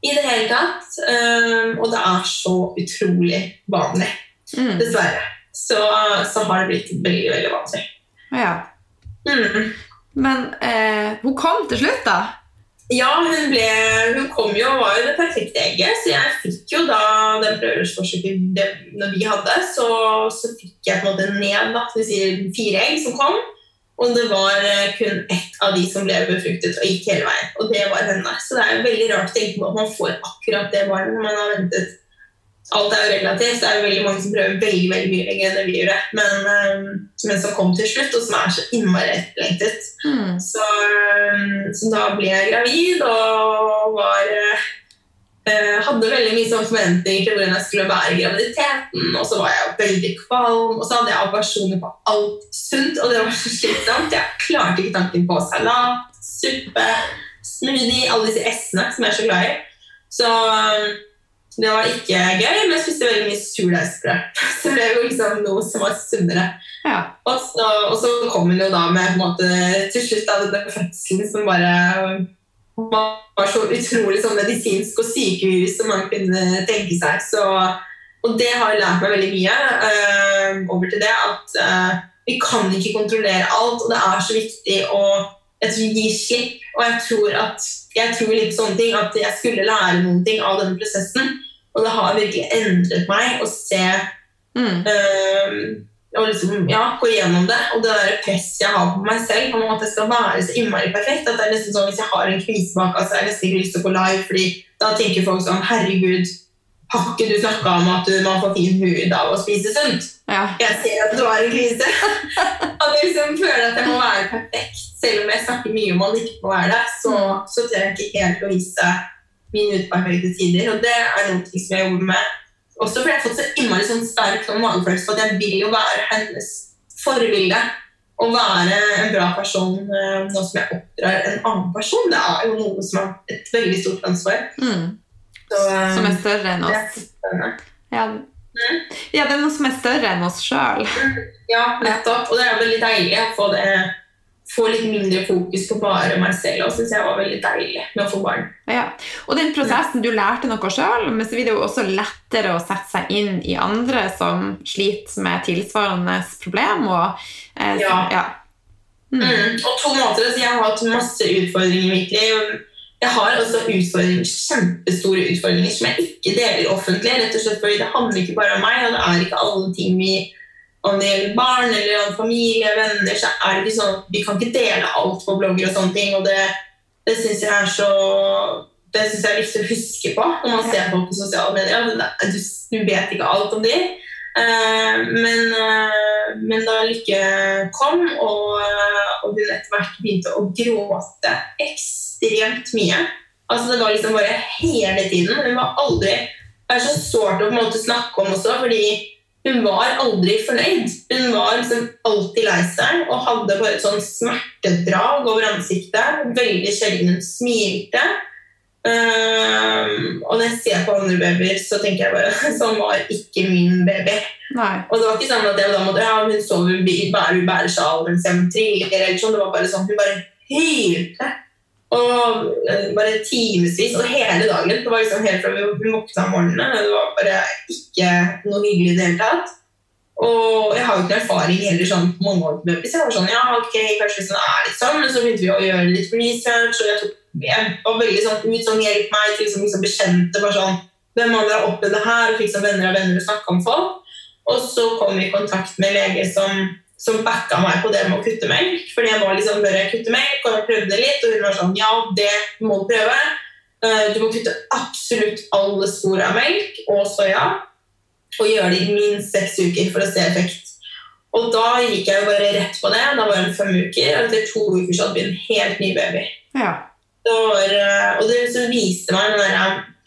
i det hele tatt. Um, og det er så utrolig vanlig, Mm. dessverre. Så, så har det blitt veldig, veldig vanskelig. Ja. Mm. Men eh, hun kom til slutt, da? Ja, hun, ble, hun kom jo og var jo det perfekte egget, så jeg fikk jo da den prøverørsforsøket når vi hadde, så, så fikk jeg på en måte ned da, vi sier fire egg som kom, og det var eh, kun ett av de som ble befruktet og gikk hele veien, og det var henne. Så det er veldig rart å tenke på at man får akkurat det barnet man har ventet. Alt er jo relativt, det er jo veldig mange som prøver veldig, veldig mye lenger enn det vi gjorde, men, eh, men som kom til slutt, og som er så innmari etterlengtet. Mm. Så, så da ble jeg gravid og var eh, Hadde veldig mye sånn forventninger til hvordan jeg skulle være i graviditeten. Og så var jeg veldig kvalm, og så hadde jeg aversjoner på alt sunt. Og det var så slitsomt. Jeg klarte ikke tanken på salat, suppe, smoothie, alle disse s-ene som jeg er så glad i. Så det var ikke gøy, men jeg spiste veldig mye surdeigsbrød. <laughs> Så det er jo liksom noe som var sunnere. Ja. Og så, og så kom hun jo da med på måte, til slutt da, denne fødselen som bare var så utrolig sånn medisinsk og sykehus som man kunne tenke seg. Så, og det har lært meg veldig mye øh, over til det at øh, vi kan ikke kontrollere alt, og det er så viktig å jeg tror, gi slipp. Og jeg tror, at, jeg tror litt sånne ting, at jeg skulle lære noen ting av denne prosessen. Og det har virkelig endret meg å se Mm. Ehm, og liksom, ja, gå gjennom det. Og det der presset jeg har på meg selv om at jeg skal være så innmari perfekt. at det er nesten sånn Hvis jeg har en krise bak, så har jeg nesten ikke lyst til å gå live. fordi da tenker folk sånn Herregud, har ikke du snakka om at du, man får fin hud av å spise sunt? Ja. Jeg ser at du har en krise. <laughs> at jeg liksom føler at jeg må være perfekt. Selv om jeg snakker mye om at jeg ikke må være det, så, så tør jeg ikke helt å vise mine uperfekte sider. Og det er noe som jeg jobber med også fordi jeg har fått så innmari sånn sterk sånn magefølelse på at jeg vil jo være hennes forbilde. Å være en bra person eh, nå som jeg oppdrar en annen person, det er jo noe som er et veldig stort ansvar. Mm. Så, eh, Som er større enn oss. Ja. Mm. Ja. ja, det er noe som er større enn oss sjøl. Ja, nettopp. Og det er veldig deilig å få, det, få litt mindre fokus på bare meg selv. Og syns jeg var veldig deilig med å få barn. Ja. Og den prosessen, du lærte noe sjøl, men så blir det jo også lettere å sette seg inn i andre som sliter med tilsvarende problem. Og, eh, Ja. ja. Mm. Mm. Og to måter, altså Jeg har hatt masse utfordringer i mitt liv. Jeg har også utfordringer, kjempestore utfordringer som jeg ikke deler offentlig. rett og slett fordi Det handler ikke bare om meg, og det er ikke alle ting vi om det gjelder barn eller om familie, venner, så er det ikke sånn at vi kan ikke dele alt på blogger og sånne ting. Og det, det syns jeg er så det synes jeg er viktig å huske på når man ser folk på sosiale medier. Du, vet ikke alt om de. Eh, men, eh, men da Lykke kom, og, og hun etter hvert begynte å gråte ekstremt mye Altså Det var liksom bare hele tiden. Hun var aldri Det er så sårt å på en måte snakke om også, fordi hun var aldri fornøyd. Hun var liksom alltid lei seg og hadde bare et sånn smertedrag over ansiktet. Veldig sjelden hun smilte. Um, og når jeg ser på andre babyer, så tenker jeg bare <laughs> sånn var ikke min baby. Nei. Og det var ikke sånn at jeg da måtte ja, hun sover i bæresjal mens jeg triller. Eller sånn. Det var bare sånn, Hun bare hylte. Og eh, bare timevis og hele dagen. Det var liksom helt fra vi våkna om morgenen. Det var bare ikke noe hyggelig i det hele tatt. Og jeg har jo ikke erfaring heller sånn på mange år. Jeg var sånn, ja, ok, kanskje sånn er det sånn, men så begynte vi å gjøre litt research, og jeg, tok, jeg var veldig sånn ut sånn hjelp meg til liksom, liksom bekjente, bare sånn, hvem andre har opplevd det her, og fikk sånn venner av venner og snakke om folk. Og så kom vi i kontakt med leger som, som backa meg på det med å kutte melk. Fordi jeg var liksom, bør jeg kutte melk? Og jeg prøvde litt, og hun var sånn Ja, det må du prøve. Eh, du må kutte absolutt alle spor av melk og soya. Og gjøre det i minst seks uker for å se effekt. Og da gikk jeg jo bare rett på det. Da var hun fem uker, og etter to uker så hadde vi en helt ny baby. Ja. Det var, eh, og det viste meg der,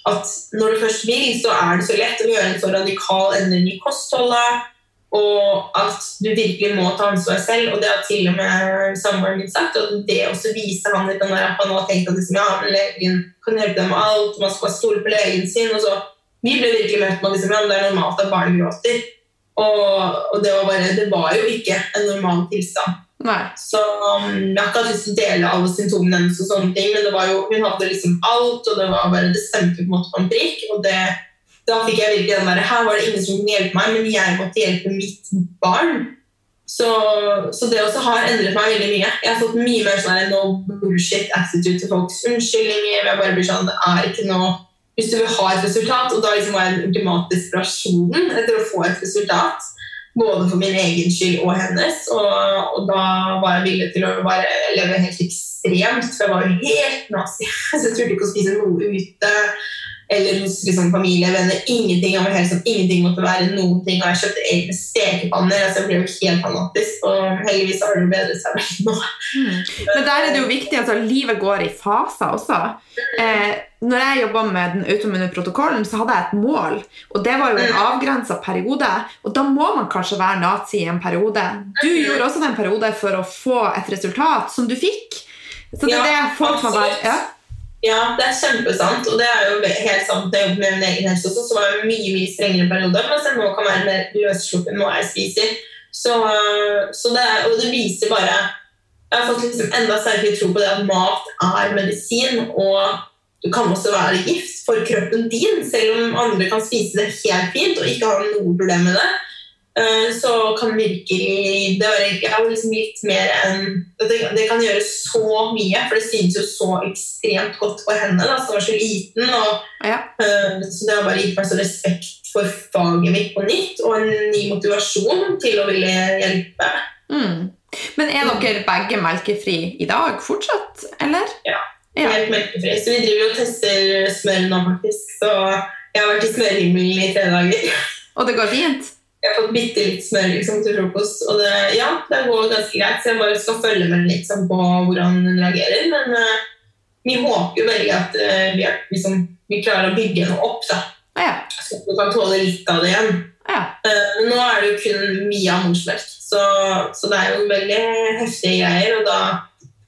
at når du først vil, så er det så lett å gjøre en så radikal endring i kostholdet. Og at du virkelig må ta ansvar selv. Og det har til og med samboeren min sagt. Og det også viser han litt den der at han har tenkt at liksom, ja, men legen kan hjelpe deg med alt, man skal stole på legen sin. og så Vi ble virkelig møtt med liksom, ja, det er normalt at barn gråter. Og, og det, var bare, det var jo ikke en normal tilstand. Nei. Så um, Jeg har ikke hatt lyst til å dele alle symptomene hennes, og sånne ting, men det var jo, hun hadde liksom alt, og det var bare, det stemte på en måte på en prikk. og det, Da fikk jeg virkelig den der, Her var det ingen som kunne hjelpe meg, men jeg måtte hjelpe mitt barn. Så, så det også har endret meg veldig mye. Jeg har fått mye mer sånn no bullshit attitude til folks unnskyldninger. Jeg bare blir sånn, det er ikke noe Hvis du vil ha et resultat, og da liksom var jeg den ultimate desperasjonen etter å få et resultat både for min egen skyld og hennes. Og, og da var jeg villig til å bare leve helt ekstremt, for jeg var jo helt nazi. <laughs> Så jeg turte ikke å spise noe ute eller hos liksom, familie, venner. Ingenting av helsen, ingenting måtte være noen ting. Og jeg kjøpte egne stekepanner. altså Jeg ble jo helt fanatisk. Og heldigvis har det bedret seg veldig nå. Mm. Men der er det jo viktig altså livet går i faser også. Eh, når jeg jobba med den automune protokollen, så hadde jeg et mål. Og det var jo en avgrensa periode. Og da må man kanskje være nazi i en periode. Du gjorde også den periode for å få et resultat som du fikk. Så det er det folk må være ja. Ja, det er kjempesant. Og det er jo helt sant det jeg med min egen helse også, så var det mye mye strengere perioder, mens jeg nå kan være mer løssluppen hva jeg spiser. Så, så det, er, og det viser bare Jeg har fått liksom enda sterkere tro på det at mat er medisin, og du kan også være gift for kroppen din, selv om andre kan spise det helt fint og ikke ha noe problem med det. Eh, så kan virkelig det være ja, liksom litt mer enn det, det, kan gjøre så mye, for det synes jo så ekstremt godt på henne, da, som var så liten. Og, ja. uh, så det har bare gitt meg så respekt for faget mitt på nytt, og en ny motivasjon til å ville hjelpe. Mm. Men er dere begge melkefri i dag fortsatt, eller? Ja, helt melkefri. Så vi driver og tester smør nå, faktisk. Så jeg har vært i smørhimmelen i tre dager. Og det går fint? Jeg har fått bitte litt smør liksom, til frokost, og det, ja, det går ganske greit. Så jeg bare skal følge med liksom, på hvordan hun reagerer. Men uh, vi håper jo veldig at uh, vi, er, liksom, vi, klarer å bygge henne opp. da. Ja. Så vi kan tåle litt av det igjen. Ja. Uh, nå er det jo kun av morsmelk, så, så, det er jo veldig heftige greier. og da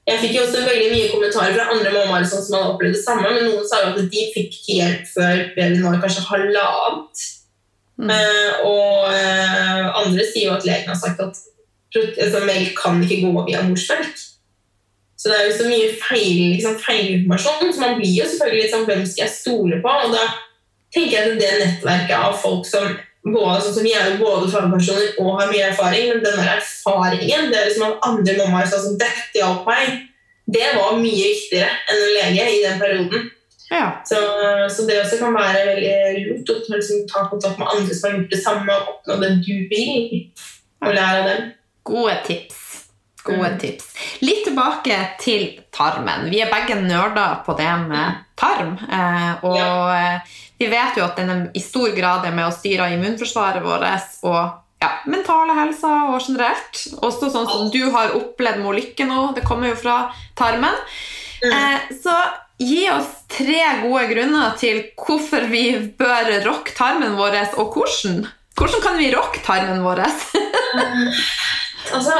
jeg fikk jo også veldig mye kommentarer fra andre mammaer som hadde opplevd det samme, men noen sa jo at de fikk hjelp før babyen var kanskje halvannet. Mm. Uh, og uh, andre sier jo at legen har sagt at altså, melk kan ikke gå via morsmelk. Så det er jo så mye feil, liksom, feilinformasjon. Så man blir jo selvfølgelig liksom, hvem skal jeg stole på? Og da tenker jeg at det nettverket av folk som både, sånn som jeg er både fagpersoner og har mye erfaring, men den der erfaringen det er liksom at andre mammaer sa som dette hjalp meg, det var mye viktigere enn en lege i den perioden. Ja. Så, så, det også kan være veldig lurt å liksom, ta kontakt med andre som har gjort det samme, og oppnå det du vil, og lære av dem. Gode tips. Gode mm. tips. Litt tilbake til tarmen. Vi er begge nerder på det med tarm. Eh, og ja. Eh, vi vet jo at den i stor grad er med å styre immunforsvaret vårt og ja, mentale helse og generelt. Også sånn som du har opplevd med Lykke nå. Det kommer jo fra tarmen. Mm. Eh, så Gi oss tre gode grunner til hvorfor vi bør rocke tarmen vår, og hvordan. Hvordan kan vi rocke tarmen vår? <laughs> altså,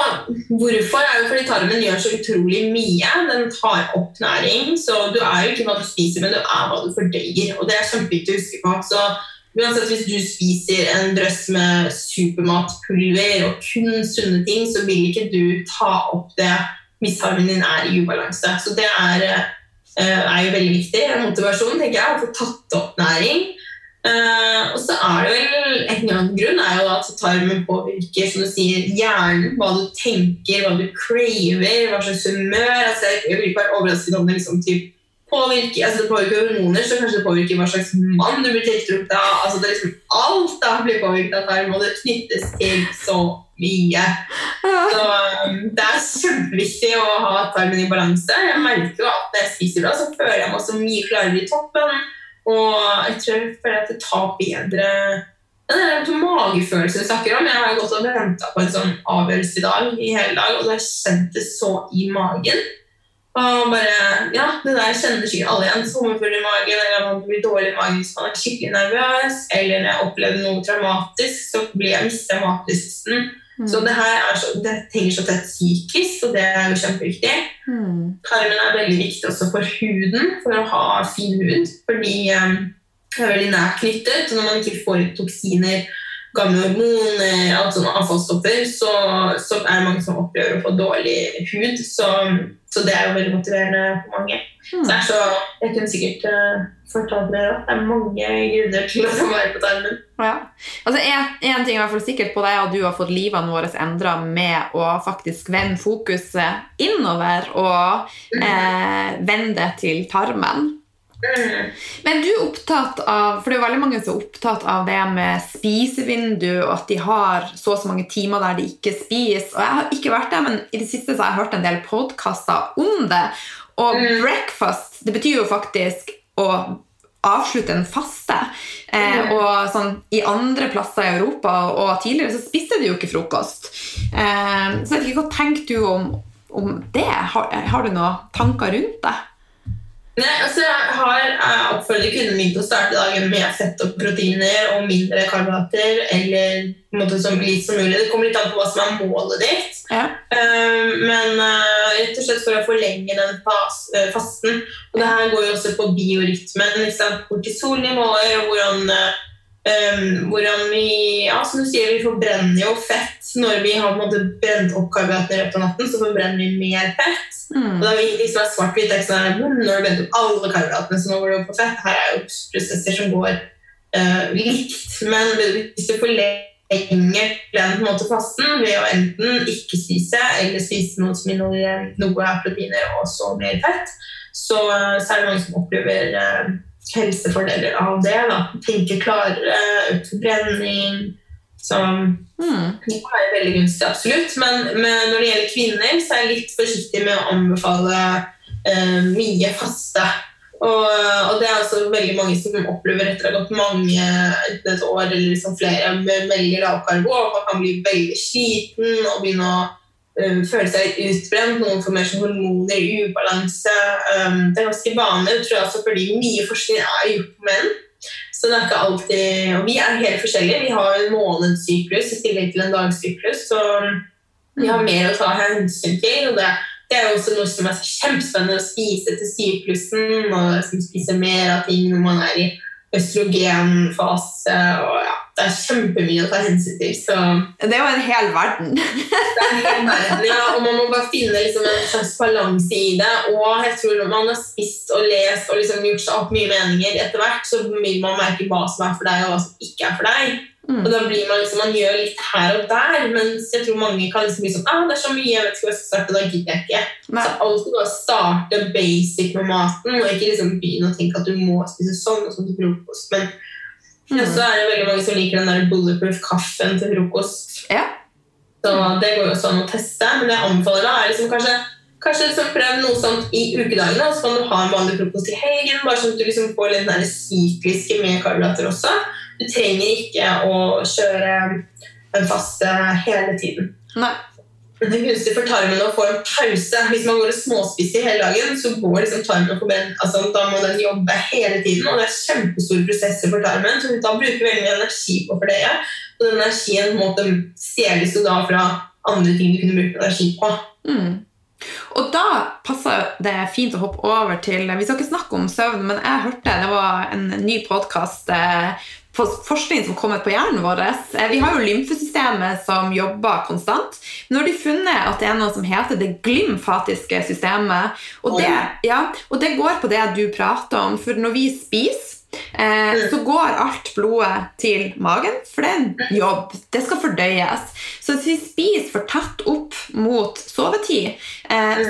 hvorfor er jo fordi tarmen gjør så utrolig mye. Den tar opp næring. Så du er jo ikke hva du spiser, men du er hva du fordøyer. Og det er kjempeviktig å huske på. Så uansett Hvis du spiser en drøss med supermatpulver og kun sunne ting, så vil ikke du ta opp det hvis tarmen din er i ubalanse. Så det er Eh, er jo veldig viktig. Motivasjon tenker jeg, å få tatt opp næring. Uh, og så er det vel En annen grunn er jo at tarmen påvirker som du sier, hjernen. Hva du tenker, hva du craver, hva slags humør. Altså, jeg blir ikke overrasket om det liksom, typ, påvirker, altså det påvirker hormoner, så kanskje det påvirker hva slags mann du blir tiltrukket av. Altså det er liksom Alt da blir påvirket av tarm, og det knyttes til så mye. Så um, det er kjempeviktig å ha tarmen i balanse. Jeg merker jo at når jeg spiser bra, så føler jeg meg også mye klarere i toppen. Og jeg tror jeg føler at det tar bedre det er en magefølelse du snakker om. Jeg har gått og venta på en sånn avgjørelse i dag i hele dag, og det har kjent det så i magen. Og bare, ja, Det der kjenner sikkert alle igjen. Sommerfugl i magen, eller man blir dårlig i magen hvis man er skikkelig nervøs. Eller når jeg opplevde noe traumatisk, så blir jeg mista matlysten. Mm. Så det her er så, det henger så tett psykisk, og det er jo kjempeviktig. Mm. Tarmen er veldig viktig også for huden, for å ha fin hud. Fordi um, er veldig nært knyttet. Når man ikke får toksiner, gamle hormoner, alt sånne avfallsstoffer, så, så, er det mange som opplever å få dårlig hud. Så, så det er jo veldig motiverende for mange. Mm. Så, så, jeg kunne sikkert uh, fortalt dere at det er mange grunner til å få vare på tarmen. Ja. Altså, en, en ting er sikkert på deg at du har fått livene våre endra med å faktisk vende fokuset innover og mm. eh, vende det til tarmen. Men du er opptatt av For det er veldig mange som er opptatt av det med spisevindu, og at de har så og så mange timer der de ikke spiser. Og jeg har ikke vært der, men i det siste så har jeg hørt en del podkaster om det. Og mm. breakfast, det betyr jo faktisk å avslutte en faste. Eh, mm. og sånn, I andre plasser i Europa og tidligere så spiste de jo ikke frokost. Eh, så jeg vet ikke, hva tenker du om, om det? Har, har, du noen tanker rundt det? Nei, altså Jeg har jeg oppfordrer kunden min til å starte dagen med fett og proteiner og mindre karbohydrater. Eller på en måte som litt som mulig. Det kommer litt an på hva som er målet ditt. Ja. Uh, men uh, rett og slett for å forlenge den fas, uh, fasten. Og det her går jo også på biorytmen. Kortisolnivåer og hvordan Um, hvordan vi ja, som du sier, vi forbrenner jo fett. Når vi har på en måte brent opp karbohydrater i løpet av natten, så forbrenner vi mer fett. Mm. Og da er vi ingenting som er svart-hvitt. Sånn, når du brenner opp alle karbohydratene, så nå går det opp på fett. Her er jo prosesser som går uh, likt. Men hvis du forlenger den måte fasten ved å enten ikke spise eller spise noe som inneholder noe av proteiner og så mer fett, så, så er det mange som opplever uh, helsefordeler av det. Da. Tenke klarere, økt forbrenning. Så mm. det er veldig gunstig, absolutt. Men, men, når det gjelder kvinner, så er jeg litt forsiktig med å anbefale eh, mye faste. Og, og, det er også veldig mange som opplever etter å ha gått mange et år eller liksom flere med veldig lavkarbo, og man kan bli veldig sliten og begynne å um, føle seg utbrent, noen får mer hormoner ubalanse. Um, det er ganske vanlig, tror jeg også fordi mye forskning er gjort på menn. Så det er ikke alltid Og vi er helt forskjellige. Vi har en månedssyklus i tillegg til en dagsyklus, så vi har mer å ta hensyn til. og det det er også noe som er kjempespennende å spise til syklusen. og Spise mer av ting når man er i østrogenfase. og ja, Det er kjempemye å ta hensyn til. Så. Det er jo en hel verden. <laughs> det er en hel verden, ja, og Man må bare finne liksom en slags balanse i det. Og jeg tror når man har spist og lest og liksom gjort seg opp mye meninger etter hvert, så vil man merke hva som er for deg, og hva som ikke er for deg. Mm. Og da blir Man liksom, man gjør litt her og der, mens jeg tror mange kan liksom bli sånn ah, det er så mye, jeg vet ikke hva jeg skal starte, da gidder jeg ikke. Nei. Så alltid bare starte basic med maten, og ikke liksom begynne å tenke at du må spise sånn og sånn til frokost. Men mm. ja, så er det veldig mange som liker den der bulletproof kaffen til frokost. Ja. Så det går jo også an å teste, men det jeg anbefaler da, er liksom kanskje Kanskje liksom prøv noe sånt i ukedagene, så kan du ha en vanlig frokost i helgen. bare sånn at du liksom får litt den sykliske med karbohydrater også. Du trenger ikke å kjøre den faste hele tiden. Nei. Det er gunstig for tarmen å få en pause. Hvis man går og småspiser hele dagen, så går liksom tarmen på ben, altså, da må den jobbe hele tiden. Og det er kjempestore prosesser for tarmen, så da bruker vi veldig mye energi på for det. Og den energien måte stjeles jo da fra andre ting du kunne brukt energi på. Mm. Og da passer det fint å hoppe over til Vi skal ikke snakke om søvn, men jeg hørte det var en ny podkast eh, forskning som kommer på hjernen vår. Eh, vi har jo lymfesystemet som jobber konstant. Nå har de funnet at det er noe som heter det glymfatiske systemet. Og det, ja, og det går på det du prater om. For når vi spiser Eh, så går alt blodet til magen, for det er en jobb. Det skal fordøyes. Så hvis vi spiser for tett opp mot sovetid,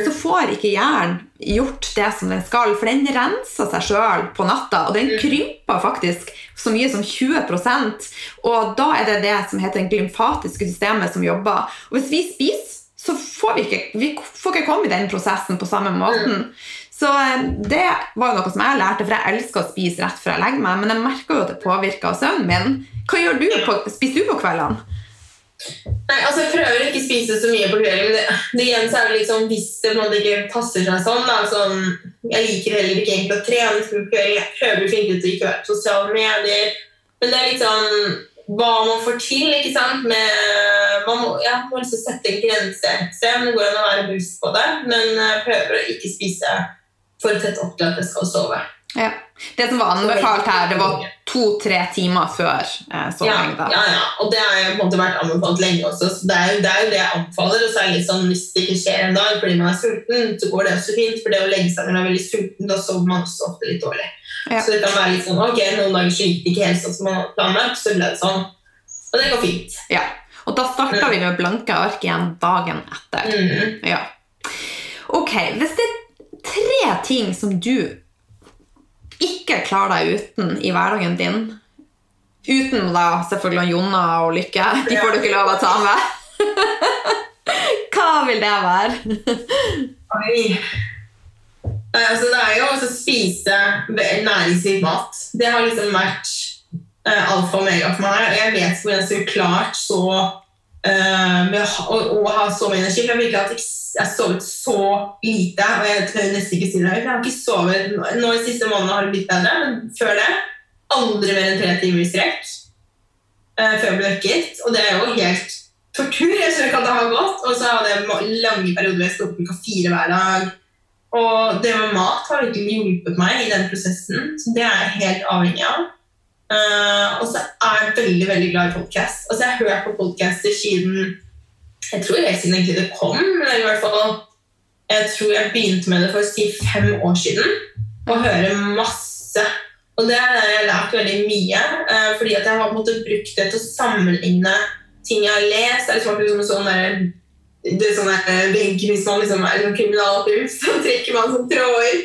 så får ikke hjernen gjort det som den skal, for den renser seg sjøl på natta, og den krymper faktisk så mye som 20% og da er det det som heter det glymfatiske systemet som jobber. Og hvis vi spiser, så får vi ikke, vi får ikke komme i den prosessen på samme måten. Så eh, det var noe som jeg lærte, for jeg elsker å spise rett før jeg legger meg, men jeg merker jo at det påvirker søvnen min. Hva gjør du på, spiser du på kveldene? Nei, altså Jeg prøver ikke å spise så mye på kvelden. Det, det igjen så er det sånn, Hvis det på en måte ikke passer seg sånn, da, sånn Jeg liker heller ikke egentlig å trene på kvelden. Jeg prøver å finne ut ikke være på sosiale medier. Men det er litt sånn hva man får til. ikke sant? Med, man må, ja, må liksom sette en grense. Se om det går an å være bevisst på det, men jeg prøver å ikke spise for tett opp til at jeg skal sove. Ja. Det som var anbefalt her, det var to-tre timer før eh, soving. Ja, ja, ja, og det har jo på en måte vært anbefalt lenge også. så Det er jo det, er jo det jeg anbefaler. Og så er det litt sånn, hvis det ikke skjer en dag fordi man er sulten, så går det også fint. For det å legge seg når man er veldig sulten, da sover man også ofte litt dårlig. Ja. Så det kan være litt sånn ok, noen dager så gikk det ikke helt sånn som man hadde planlagt, så ble det sånn. Og det går fint. Ja. Og da starta vi med blanke ark igjen dagen etter. Mm. Ja. Ok, hvis det er tre ting som du ikke klarer deg uten i hverdagen din, uten da selvfølgelig Jonna og Lykke, de får du ikke lov å ta med, <laughs> hva vil det være? Oi. Altså, det er jo å spise næringsrik mat. Det har liksom vært uh, alfa og omega for meg. Jeg vet hvor jeg skulle klart så å, ha, å, ha så mye energi. Jeg har at jeg har sovet så lite, og jeg tør nesten ikke si det høyt. Jeg har ikke sovet nå i siste måned har det blitt bedre, men før det aldri mer enn tre timer i strekk uh, før jeg ble vekket. Og det er jo helt tortur. Jeg skjønner ikke at det har gått. Og så hadde jeg lange perioder hvor jeg sto opp klokka fire hver dag. Og det med mat har virkelig hjulpet meg i den prosessen, så det er jeg helt avhengig av. Eh, og så er jeg veldig veldig glad i podcast. Altså, jeg har hørt på podkaster siden jeg tror helt siden egentlig det kom. Men i hvert fall, jeg tror jeg begynte med det for å si fem år siden. Og hører masse. Og det har jeg lært veldig mye. Uh, fordi at jeg har på en måte brukt det til å sammenligne ting jeg har lest. Det er liksom sånn der, det er sånn der vegg hvis man liksom er en kriminalfilm, så trekker man sånn tråder.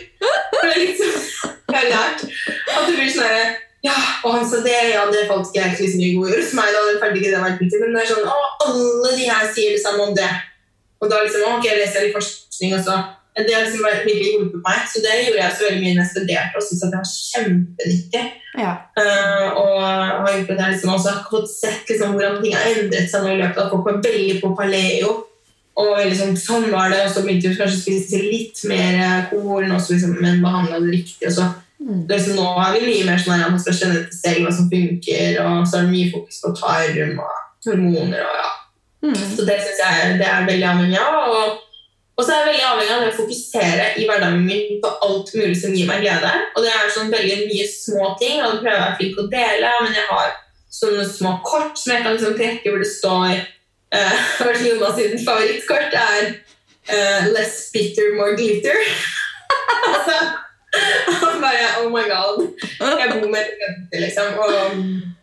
Er liksom, jeg har lært at det blir sånn ja, og han sa det, ja, det falt ikke helt liksom i gode ord hos meg. da, det ferdig ikke det vært Men det er sånn, å, alle de her sier det samme om det. Og da liksom, ok, jeg leser litt forskning også. Det har liksom virkelig hjulpet meg. Så det gjorde jeg så veldig mye når jeg studerte, og syntes at det var kjempenyttig. Ja. Uh, og har gjort at jeg liksom også har fått sett liksom, hvordan ting har endret seg nå i løpet av folk var veldig på paleo. Og liksom, sånn var det, og så begynte vi kanskje å spise litt mer korn, og også liksom, men behandla det riktig. og så Mm. liksom, nå er vi mye mer sånn at man skal kjenne til selv hva som funker, og så er det mye fokus på tarm og hormoner og ja. Mm. Så det synes jeg det er veldig avhengig av. Og, og så er jeg veldig avhengig av det å fokusere i hverdagen min på alt mulig som gir meg glede. Og det er sånn veldig mye små ting, og det prøver jeg å være flink til å dele, men jeg har sånne små kort som jeg kan liksom trekke hvor det står <laughs> uh, Jonas sin favorittkort er uh, 'Less bitter, more glitter'. <laughs> altså, han bare Oh my god. Jeg bor med et jente, liksom. Og,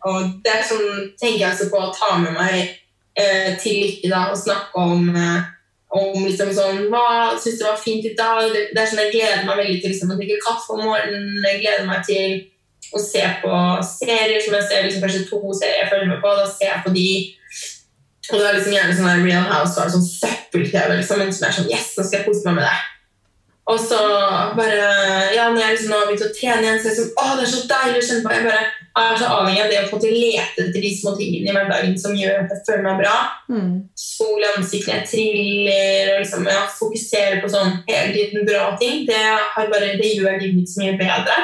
og det er sånn tenker jeg også på å ta med meg eh, til Lykke da, og snakke om eh, om liksom sånn, Hva syns du var fint i dag? Det, det er sånn Jeg gleder meg veldig til liksom, å drikke kaffe om morgenen. Jeg gleder meg til å se på serier som jeg ser liksom, kanskje to serier jeg følger med på. Da ser jeg på de. Og det er liksom gjerne sånn Real House og sånn søppel-TV, liksom, som er sånn Yes, nå skal jeg kose meg med det. Og så bare Ja, når jeg liksom har begynt å trene igjen, så er det som, Å, det er så deilig å kjenne på. Jeg bare er så avhengig av det å få til å lete etter de små tingene i hverdagen som gjør at jeg føler meg bra. Mm. Sol i ansiktet, jeg triller og liksom, ja, fokuserer på sånn hele tiden bra ting. Det, har bare, det gjør livet mitt så mye bedre.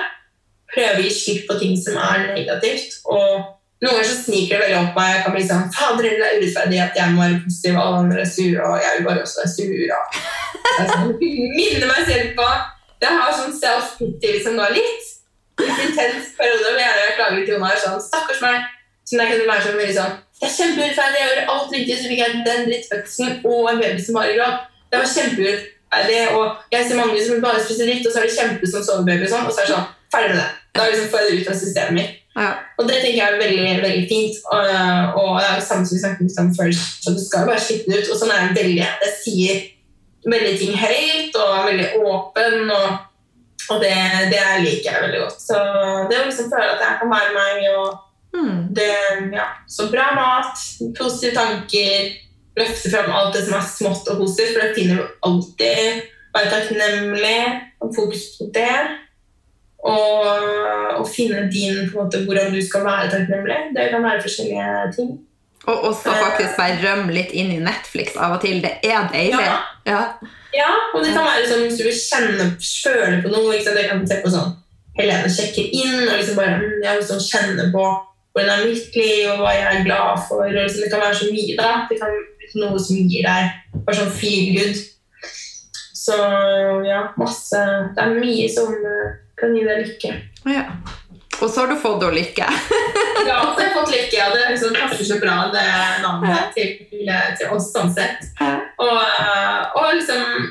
Prøve å gi slipp på ting som er negativt. Og noen ganger så sniker det veldig opp meg. Jeg kan bli sånn Fader, det er urettferdig at jeg må være positiv, og alle andre er sure, og jeg vil bare også være sur. Og det <laughs> minner meg selv på Jeg har sånn self-pity liksom nå litt. Litt intens periode hvor jeg klager til Jonas sånn Stakkars meg. Så jeg kunne være sånn veldig sånn Det er kjempeurettferdig, jeg gjør alt riktig, så fikk jeg den drittfødselen og en baby som bare gråt. Det var kjempeurettferdig, og jeg ser mange som bare spiser dritt, og så er det kjempe som sovebaby og sånn, og så er det sånn Ferdig med det. Da liksom får jeg det ut av systemet mitt. Ja. Og det tenker jeg er veldig veldig fint. Og, og det er jo samme som vi snakket om før, så du skal jo bare slippe det ut. Og sånn er det veldig Jeg sier veldig ting høyt og er veldig åpen, og, og det, det liker jeg veldig godt. Så det å liksom føle at jeg kan være meg og Mm. det, ja. Så bra mat, positive tanker, løfte fram alt det som er smått og positivt, for det finner du alltid. Være takknemlig, og fokus på det. Og, og finne din på en måte, hvordan du skal være takknemlig. Det kan være forskjellige ting. Og også faktisk bare rømme litt inn i Netflix av og til. Det er deilig. Ja. Ja. Ja, og det kan være sånn hvis du vil kjenne, føle på noe. Ikke sant? Jeg kan se på sånn Helene sjekker inn og liksom bare mm, jeg vil sånn kjenne på hvordan er mitt liv og hva jeg er glad for. Og liksom, det kan være så mye. da. Det kan være noe som gir deg bare sånn feel good. Så ja, masse Det er mye som eh, kan gi deg lykke. Ja. Og så har du fått lykke. Ja, så har jeg fått lykke, og det liksom passer så bra, det navnet, til, til oss sånn sett. Og, eh, og liksom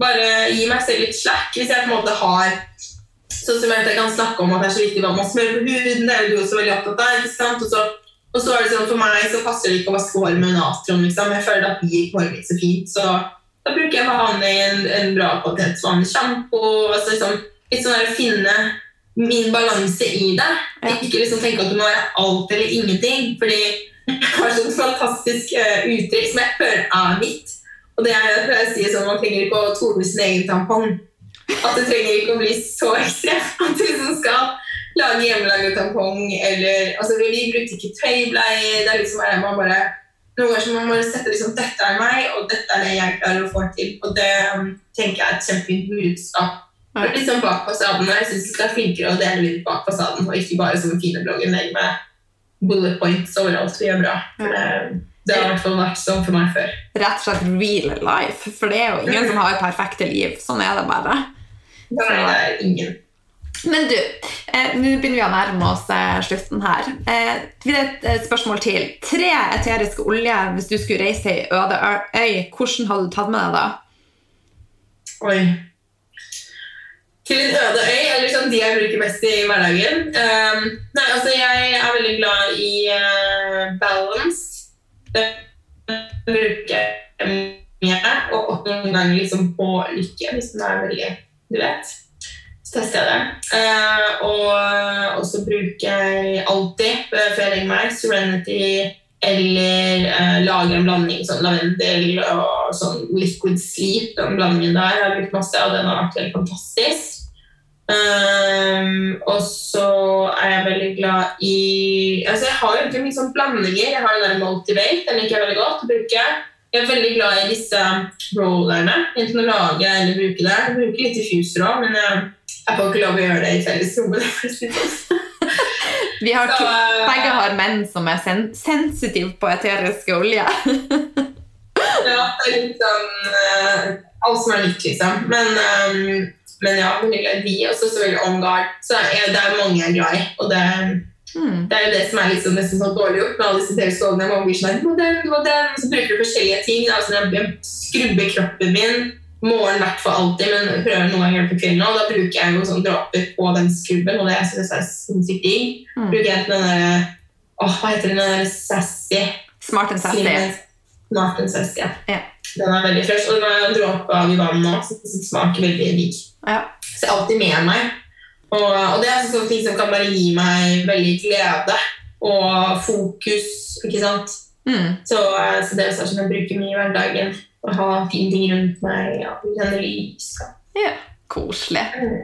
bare gi meg selv litt slack hvis jeg på en måte har Sånn som jeg kan snakke om at det er så viktig hva man smører på huden, det er jo du også veldig opptatt av. ikke sant? Og så, og så er det sånn, For meg så passer det ikke å vaske håret med natron. liksom. Jeg føler at det gir håret mitt så fint. Så da bruker jeg vanlig, en, en bra kvalitetsvanlig sjampo. Altså liksom, litt sånn der finne min balanse i det. Ja. Ikke liksom tenke at du må være alt eller ingenting. Fordi jeg har sånn fantastisk eh, uttrykk som jeg føler er mitt. Og det er jeg pleier å si sånn, Man trenger ikke å tone sin egen tampong. At det trenger ikke å bli så ekstremt. At du liksom skal lage hjemmelaget tampong eller altså, Vi brukte ikke tøybleier. Det er liksom bare, man bare noen ganger så man bare sette liksom, dette er meg, og dette er det jeg klarer å få til. Og det um, tenker jeg er et kjempefint budskap. Litt sånn bak fasaden. Jeg syns du skal være flinkere å dele litt bak fasaden, og ikke bare som fine blogginnlegg med bullet points overalt vi gjør bra. For det, det har i hvert fall vært sånn for meg før. Rett og slett real life. For det er jo ingen som har perfekte liv. Sånn er det bare. Meg det er ingen. Men du, eh, nå begynner vi å nærme oss eh, slutten her. Eh, vi et, et spørsmål til. Tre eteriske oljer hvis du skulle reise til ei øde øy, hvordan hadde du tatt med deg da? Oi. Til en øde øy, eller sånn de jeg bruker mest i hverdagen. Um, nei, altså jeg er veldig glad i uh, balance. Det bruker jeg mye, og noen ganger liksom på lykke, hvis den er veldig Du vet. Så tester jeg det. Uh, og så bruker jeg alltid, uh, før jeg legger meg, Serenity eller uh, lager en blanding som lavendel og sånn liquid sleep. Den blandingen der har jeg brukt masse, og den har vært veldig fantastisk. Um, og så er jeg veldig glad i altså Jeg har jo egentlig mye sånn blandinger. Jeg har den der Multivate, den liker jeg veldig godt å bruke. Jeg er veldig glad i disse rollerne. Enten å lage eller bruke det. Jeg bruker litt diffuser òg, men jeg, jeg får ikke lov å gjøre det i fellesrommet. <laughs> Vi har to, Så, begge har menn som er sen sensitive på eteriske oljer. <laughs> Ja, det er litt sånn uh, Alt som er nytt, liksom. Men, um, men ja, vi er også så selvfølgelig On Guard. Så er, det er mange jeg er glad i. Og det, Mm. det er jo det som er liksom nesten sånn dårlig gjort med alle disse. Blir sånn, «Du må den, du må den. Så bruker du forskjellige ting. Altså, jeg skrubber kroppen min morgen i hvert fall alltid, men prøver noen ganger på kvelden. Og da bruker jeg jo sånn dråper på den skrubben, og det jeg synes er sinnssykt digg. Mm. Bruker jeg den der Åh, hva heter den der sassy? Smart and sassy. Smart and sassy, ja. Yeah. Den er veldig fresh, og den har en dråpe av i vann nå, så den smaker veldig digg. Ja. Så jeg er alltid med meg. Og, og det er sånne ting som kan bare gi meg veldig glede og fokus, ikke sant? Mm. Så, eh, så det er sånn jeg bruker mye i hverdagen. Å ha fine ting rundt meg, ja, kjenne lys. ja. Koselig. Mm.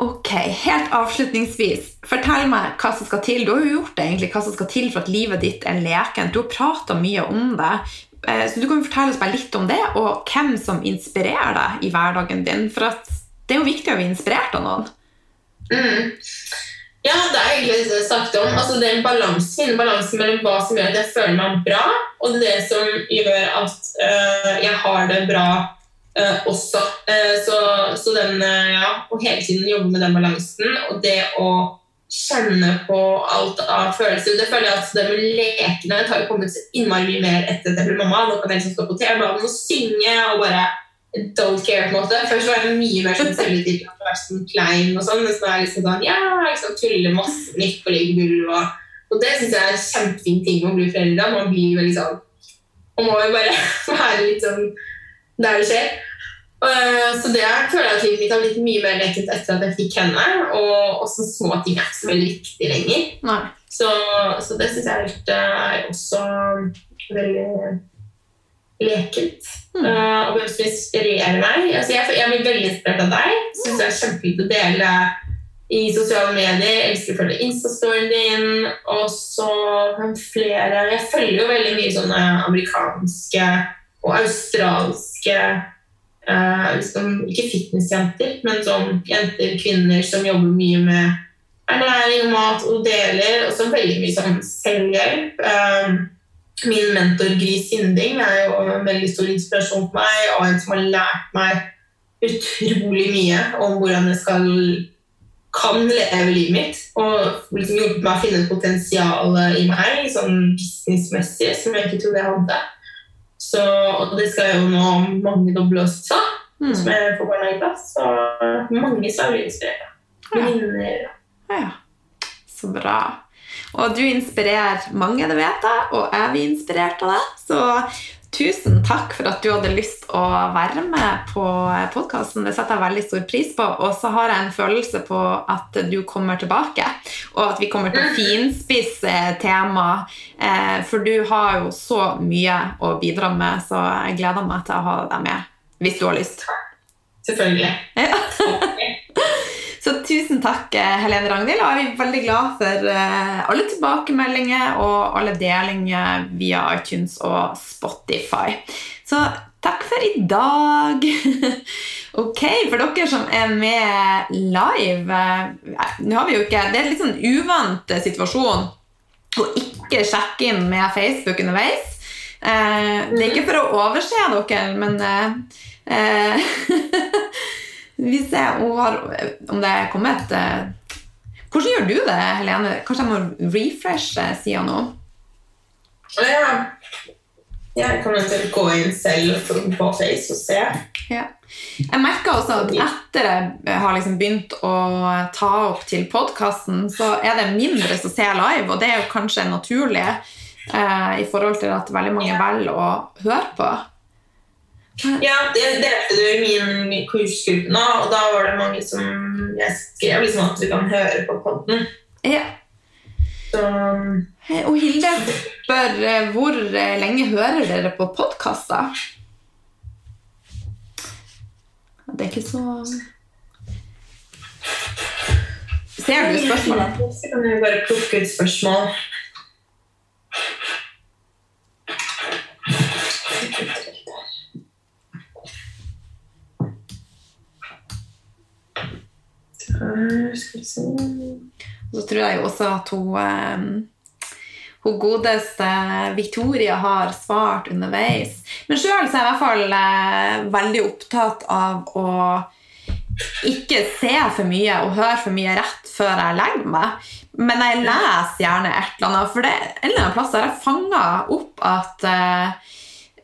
Ok, Helt avslutningsvis, fortell meg hva som skal til. Du har jo gjort det egentlig, hva som skal til for at livet ditt er lekent. Du har prata mye om det. Eh, Så du kan fortelle oss bare litt om det, og hvem som inspirerer deg i hverdagen din. For det er jo viktig å bli inspirert av noen. Mm. Ja, det er egentlig det jeg snakket om. Altså, det er en balanse, finne balansen mellom hva som gjør at jeg føler meg bra, og det som gjør at uh, jeg har det bra uh, også. Uh, så, så den, ja, å hele tiden jobbe med den balansen, og det å kjenne på alt av følelser. Det føler jeg at det med lekene det har kommet så innmari mye mer etter at jeg ble mamma. Nå kan jeg liksom stå på TV-banen og synge og bare don't care. på en måte. Først var det mye mer sånn selvtillit, sånn klein og sånn, mens nå er jeg liksom sånn ja, liksom tuller masse nytt på liggegulv. Og, og det syns jeg er en kjempefin ting med å bli foreldre. Man blir veldig sånn Man må jo bare <laughs> være litt sånn der det skjer. Uh, så det jeg føler at livet mitt har blitt mye mer lekent etter at jeg fikk henne. Og også små ting er ikke så veldig viktig lenger. Så, så det syns jeg er er også veldig lekent. Mm. Uh, og hvem som inspirerer meg. Altså, jeg, jeg blir veldig inspirert av deg. Syns det er kjempefint å dele i sosiale medier. Jeg elsker å følge Insta-storyen din. Og så flere Jeg følger jo veldig mye sånne amerikanske og australske uh, liksom, Ikke fitnessjenter, men sånn jenter, kvinner som jobber mye med ernæring og mat og deler. Og så veldig mye sånn selvhjelp. Um, Min mentor Gris Hinding er jo en veldig stor inspirasjon for meg, og en som har lært meg utrolig mye om hvordan jeg skal kan leve livet mitt. Og liksom hjulpet meg å finne et potensial i meg, sånn businessmessig, som jeg ikke trodde jeg hadde. Så, og det skal jeg jo nå mangedoble også, Mm. som jeg får barnehageplass. Så mange som er inspirert. Ja. Venninner. Ja, så bra. Og du inspirerer mange, det vet jeg, og jeg blir inspirert av deg. Så tusen takk for at du hadde lyst å være med på podkasten. Det setter jeg veldig stor pris på. Og så har jeg en følelse på at du kommer tilbake, og at vi kommer til å finspisse temaet. Eh, for du har jo så mye å bidra med, så jeg gleder meg til å ha deg med hvis du har lyst. Selvfølgelig. Ja. Så tusen takk, eh, Helene Ragnhild. Og jeg er veldig glad for eh, alle tilbakemeldinger og alle delinger via iTunes og Spotify. Så takk for i dag. <laughs> ok, for dere som er med live eh, Nå har vi jo ikke Det er en litt sånn uvant situasjon å ikke sjekke inn med Facebook underveis. Det er ikke for å overse dere, men <laughs> Vi ser om, har, om det er kommet eh, Hvordan gjør du det, Helene? Kanskje jeg må refreshe sida nå? Ja. Jeg kan eventuelt gå inn selv på Face og se. Ja. Jeg merker også at etter jeg har liksom begynt å ta opp til podkasten, så er det mindre som ser live, og det er jo kanskje naturlig eh, i forhold til at veldig mange velger å høre på. Ja, det delte du i min kursgruppe nå, og da var det mange som jeg skrev liksom at du kan høre på podden. Ja. Så Og Hilde spør eh, hvor eh, lenge hører dere på podkaster? Det er ikke så Ser du spørsmålet? Så kan vi bare plukke ut spørsmål. Skal vi se Så tror jeg jo også at hun, hun godeste Victoria har svart underveis. Men sjøl er jeg i hvert fall eh, veldig opptatt av å ikke se for mye og høre for mye rett før jeg legger meg. Men jeg leser gjerne et eller annet, for det en eller annen plass har jeg fanga opp at uh,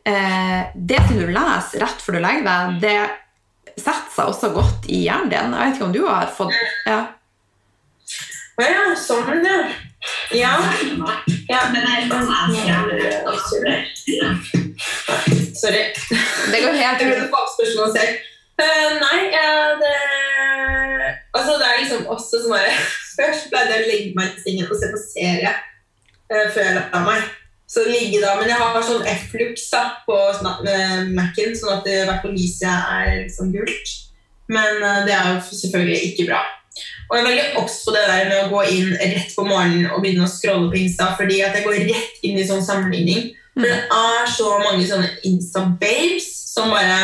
uh, det som du leser rett før du legger deg, det setter seg også godt i hjernen din. Jeg vet ikke om du har fått ja. Ja, sånn, ja. Ja. ja. Sorry. Det går helt selv. Eh, nei, ja, det Altså, det er liksom også sånn bare <laughs> Først pleide jeg å legge meg i sengen og se på serie uh, før jeg la meg. Så ligge da, Men jeg har sånn F-lux på uh, Mac-en, sånn at hvert lyset er liksom gult. Men eh, det er jo selvfølgelig ikke bra. Og jeg er veldig obs på det der med å gå inn rett på morgenen og begynne å scrolle på Insta, fordi at jeg går rett inn i sånn sammenligning. For det er så mange sånne Insta-babes som bare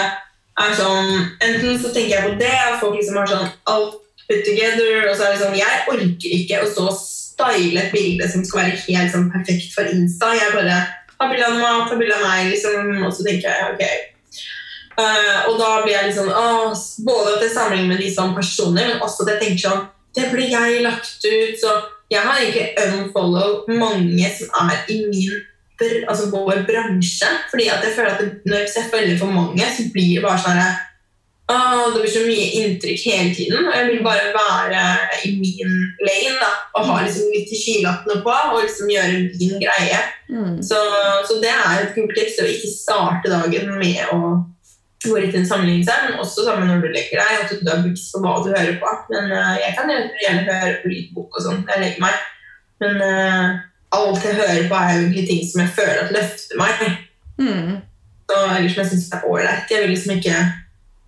er sånn Enten så tenker jeg på det, og folk liksom har sånn alt put together, og så er det sånn Jeg orker ikke å stå og style et bilde som skal være helt sånn perfekt for Insta. Jeg bare har bilde av mat, har bilde av meg, liksom, og så tenker jeg ok. Uh, og da blir jeg litt sånn Både at jeg med de som personer, men også at jeg tenker sånn Det ble jeg lagt ut, så jeg har egentlig unfollow mange som er i min altså vår bransje. Fordi at jeg føler at det, når jeg følger for mange, så blir det bare sånn her, «Åh, Det blir så mye inntrykk hele tiden. Og jeg vil bare være i min lane da, og ha liksom litt skylappene på og liksom gjøre min greie. Mm. Så, så det er et kult tips å ikke starte dagen med å gå litt i en seg, men også sammen når du legger deg, at du er bevisst på hva du hører på. Men uh, jeg kan gjerne gjerne høre på lydbok og sånn når jeg legger meg. Men uh, alt jeg hører på, er jo egentlig ting som jeg føler at løfter meg. Mm. Så, eller som jeg syns er ålreit. Jeg vil liksom ikke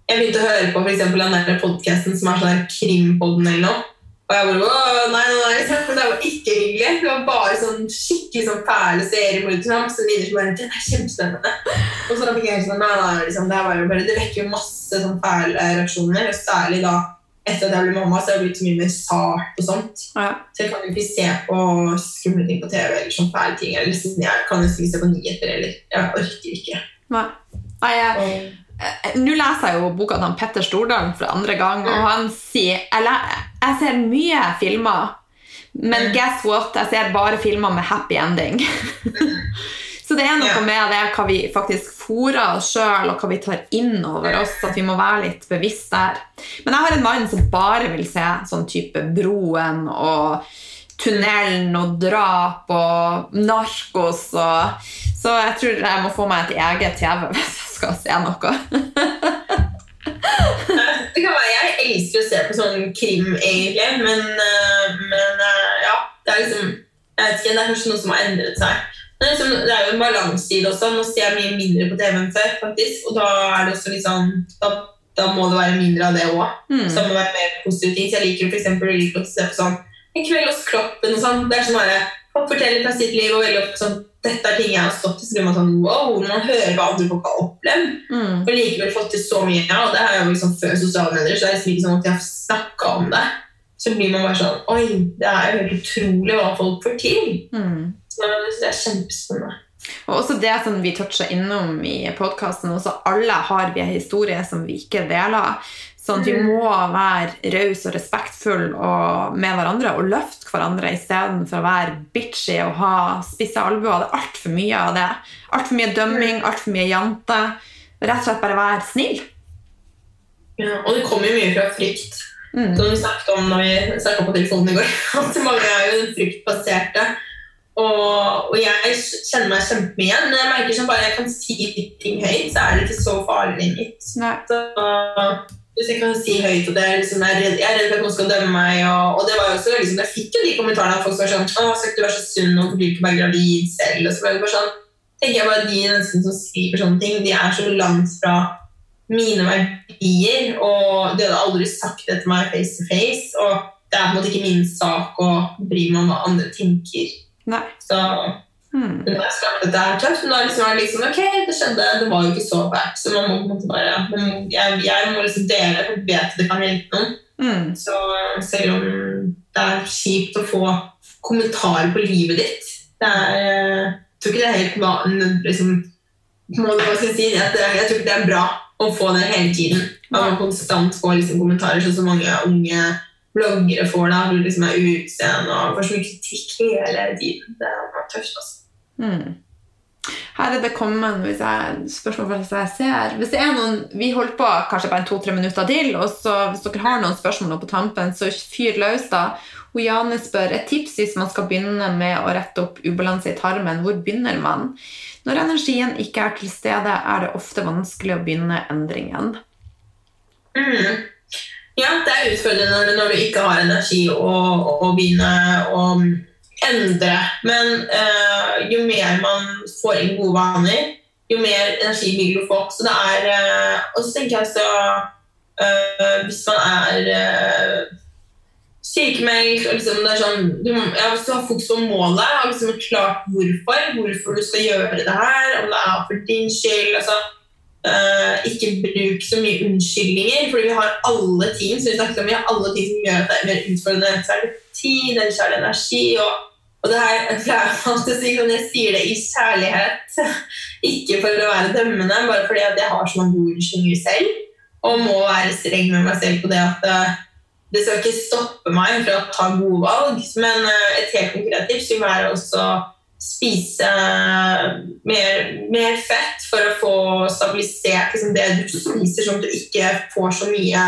Jeg begynte å høre på for eksempel den der podkasten som er sånn der Krimpodden eller noe. Og jeg bare Åh, nei, nei, nei, <laughs> det var ikke hyggelig. Det var bare sånn skikkelig sånn fæle seriemordere. Som bare Den er kjempespennende. Og så fikk jeg sånn Nei, nei, liksom, det, var bare, det vekker jo masse sånn fæle reaksjoner. Og særlig da etter at jeg ble mamma, så har jeg blitt mye mer sart og sånt. Ja. Så jeg kan jo ikke se på skumle ting på TV eller sånn fæle ting. Eller liksom, jeg kan nesten ikke se på nyheter eller Jeg orker ikke. Nei. Nei, jeg, Nå leser jeg jo boka til Petter Stordalen for andre gang, og han sier Jeg, jeg ser mye filmer, men Mm. guess what? Jeg ser bare filmer med happy ending. <laughs> Så det er noe med det hva vi faktisk fôrer oss sjøl, og hva vi tar inn over oss, at vi må være litt bevisst der. Men jeg har en mann som bare vil se sånn type Broen og Tunnelen og drap og narkos og Så jeg tror jeg må få meg et eget TV <laughs> hvis jeg skal se noe. det kan være, Jeg elsker å se på sånn krim, egentlig, men, eh, men eh, ja. Det er liksom jeg vet ikke, det er kanskje noe som har endret seg. Men liksom, det er jo en balanse i det også. Nå ser jeg mye mindre på TV enn før, faktisk. Og da er det også liksom Da, da må det være mindre av det òg. Mm. Så det må være mer positive ting. Så jeg liker for liker å se på sånn En kveld hos Kloppen og sånn. Det er sånn bare, Folk forteller fra sitt liv, og veldig ofte sånn Dette er ting jeg har stått i, så blir man sånn wow, man hører hva andre folk har opplevd. Mm. Og likevel fått til så mye. Ja, og det er jo liksom før sosiale medier, så det er liksom ikke sånn at jeg har snakka om det. Så blir man bare sånn Oi, det er jo helt utrolig hva folk får til. Mm. Så det er kjempespennende. Og også det som vi toucha innom i podkasten, alle har vi en historie som vi ikke deler. Sånn at vi Mm. må være rause og respektfulle med hverandre og løfte hverandre istedenfor å være bitchy og ha spisse albuer. Det er altfor mye av det. Altfor mye dømming, altfor mye jante. Rett og slett bare være snill. Ja, og det kommer jo mye fra frykt. Mm. Som vi snakket om når vi snakket på telefonen i går. <laughs> At mange er jo fryktbaserte. Og, og jeg kjenner meg kjempemye igjen. Men jeg merker som bare jeg kan si ting høyt, så er det ikke så farlig lenger. Så, hvis jeg kan si høyt at jeg liksom, er, redd, jeg er redd for at noen skal dømme meg. Og, og det var jo også liksom, Jeg fikk jo de kommentarene at folk var sånn Å, skal ikke du være så sunn og blir ikke bare gravid selv? Og så ble det bare sånn tenker jeg bare De menneskene som skriver sånne ting, de er så langt fra mine verdier. Og de hadde aldri sagt det til meg face to face. Og det er på en måte ikke min sak å bry meg om hva andre tenker. Nei. Så Mm. det er tøft, men da liksom, det liksom ok, det skjedde, det var jo ikke så fælt. Så man må på en måte bare man jeg, jeg må liksom dele, for jeg vet det kan hjelpe noen. Mm. Så selv om det er kjipt å få kommentarer på livet ditt det er, eh, Jeg tror ikke det er helt vanlig liksom, må en bare si, at det, jeg tror ikke det er bra å få det hele tiden. At man konstant får liksom, kommentarer, sånn som mange unge bloggere får da, hvor du liksom er utseende og får så mye kritikk hele tiden. Det er tøft, altså. Mm. Her er det kommet hvis jeg, spørsmål fra hvis jeg ser Hvis det er noen, Vi holder på kanskje bare to-tre minutter til, og så hvis dere har noen spørsmål nå på tampen, så fyr løs, da. Og Jane spør et tips hvis man skal begynne med å rette opp ubalanse i tarmen. Hvor begynner man? Når energien ikke er til stede, er det ofte vanskelig å begynne endringen. Mm. Ja, det er utfordrende når, du ikke har energi å, å begynne å endre. Men uh, jo mer man får inn gode vaner, jo mer energi vil du få. Så det er uh, Og så tenker jeg så uh, Hvis man er uh, sykemeldt og liksom det er sånn, du, ja, Hvis du har fokus på målet og liksom klart hvorfor, hvorfor du skal gjøre det her, om det er for din skyld altså ikke bruk så mye unnskyldninger, fordi vi har alle ting som vi snakket om, vi har alle ting som gjør at det er mer utfordrende. Så er det tid, eller så er det energi. Og, og det her, jeg alltid si men jeg sier det i kjærlighet, ikke for å være dømmende, bare fordi jeg har så mange gode unnskyldninger selv, og må være streng med meg selv på det at eh, det skal ikke stoppe meg fra å ta gode valg. Men eh, et helt konkret tips vil være også spise mer, mer fett for å få stabilisert liksom, det du spiser, sånn at du ikke får så mye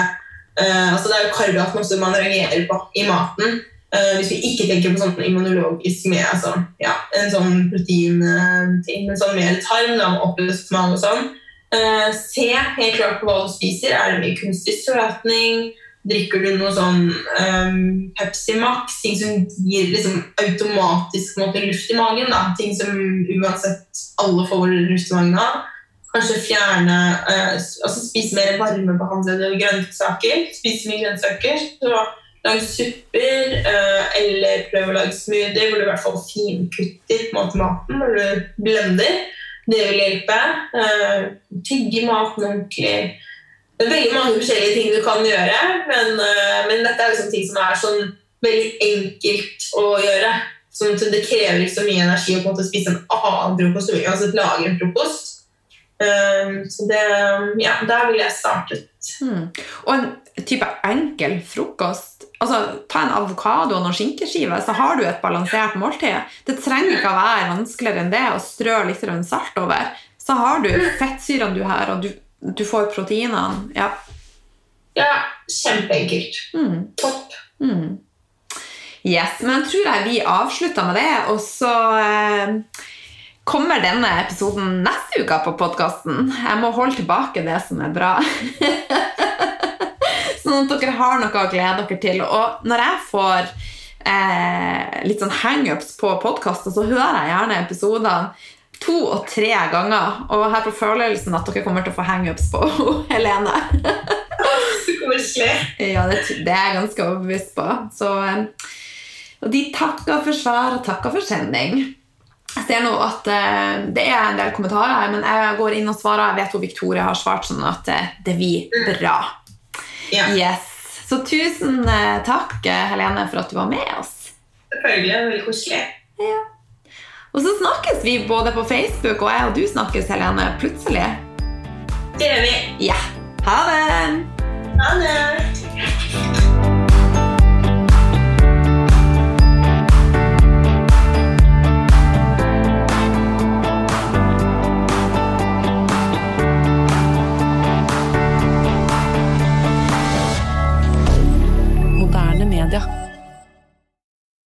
uh, altså Det er jo karbohydratene også man reagerer på i maten. Uh, hvis vi ikke tenker på sånn immunologisk med altså, ja, en sånn proteinting, men sånn mer tarm, da, oppløst mage og sånn. Uh, se helt klart på hva du spiser. Er det mye kunstig søtning? Drikker du noe sånn um, Pepsi Max, ting som gir liksom automatisk måte, luft i magen? Da. Ting som uansett alle får luft i magen av. Kanskje fjerne uh, altså Spise mer varmebehandlede grønnsaker. Spise mye grønnsaker. Så Lag supper, uh, eller prøv å lage smoothie hvor du i hvert fall finkutter maten når du blender. Det vil hjelpe. Uh, tygge maten ordentlig det er veldig mange forskjellige ting du kan gjøre, men, uh, men dette er liksom ting som er sånn veldig enkelt å gjøre. Sånn det krever ikke så mye energi å på en måte spise en annen frokost, altså lage en frokost. Så det, ja, der ville jeg startet. Hmm. Og en type enkel frokost altså Ta en avokado og noen skinkeskiver, så har du et balansert måltid. Det trenger ikke å være vanskeligere enn det å strø litt salt over. Så har du fettsyrene du har, og du du får proteinene. Ja. ja kjempeenkelt. Mm. Topp. Mm. Yes, men jeg tror jeg vi avslutter med det, og så eh, kommer denne episoden neste uke på podkasten. Jeg må holde tilbake det som er bra. <laughs> sånn at dere har noe å glede dere til. Og når jeg får eh, litt sånn hangups på podkaster, så hører jeg gjerne episodene to og tre ganger. Og jeg har på følelsen at dere kommer til å få hangups på <laughs> Helene. ja, det, det, er jeg ganske overbevist på. Så, eh, og de takker for svar og takker for sending. Jeg ser nå at uh, det er en del kommentarer her, men jeg går inn og svarer. Jeg vet hvor Victoria har svart, sånn at uh, det blir bra. Ja. Yes. Så tusen eh, takk, eh, Helene, for at du var med oss. Selvfølgelig. Veldig koselig. Ja. Og så snakkes vi både på Facebook, og jeg og du snakkes, Helene, plutselig. Det gjør vi. Ja. Ha det. Ha det.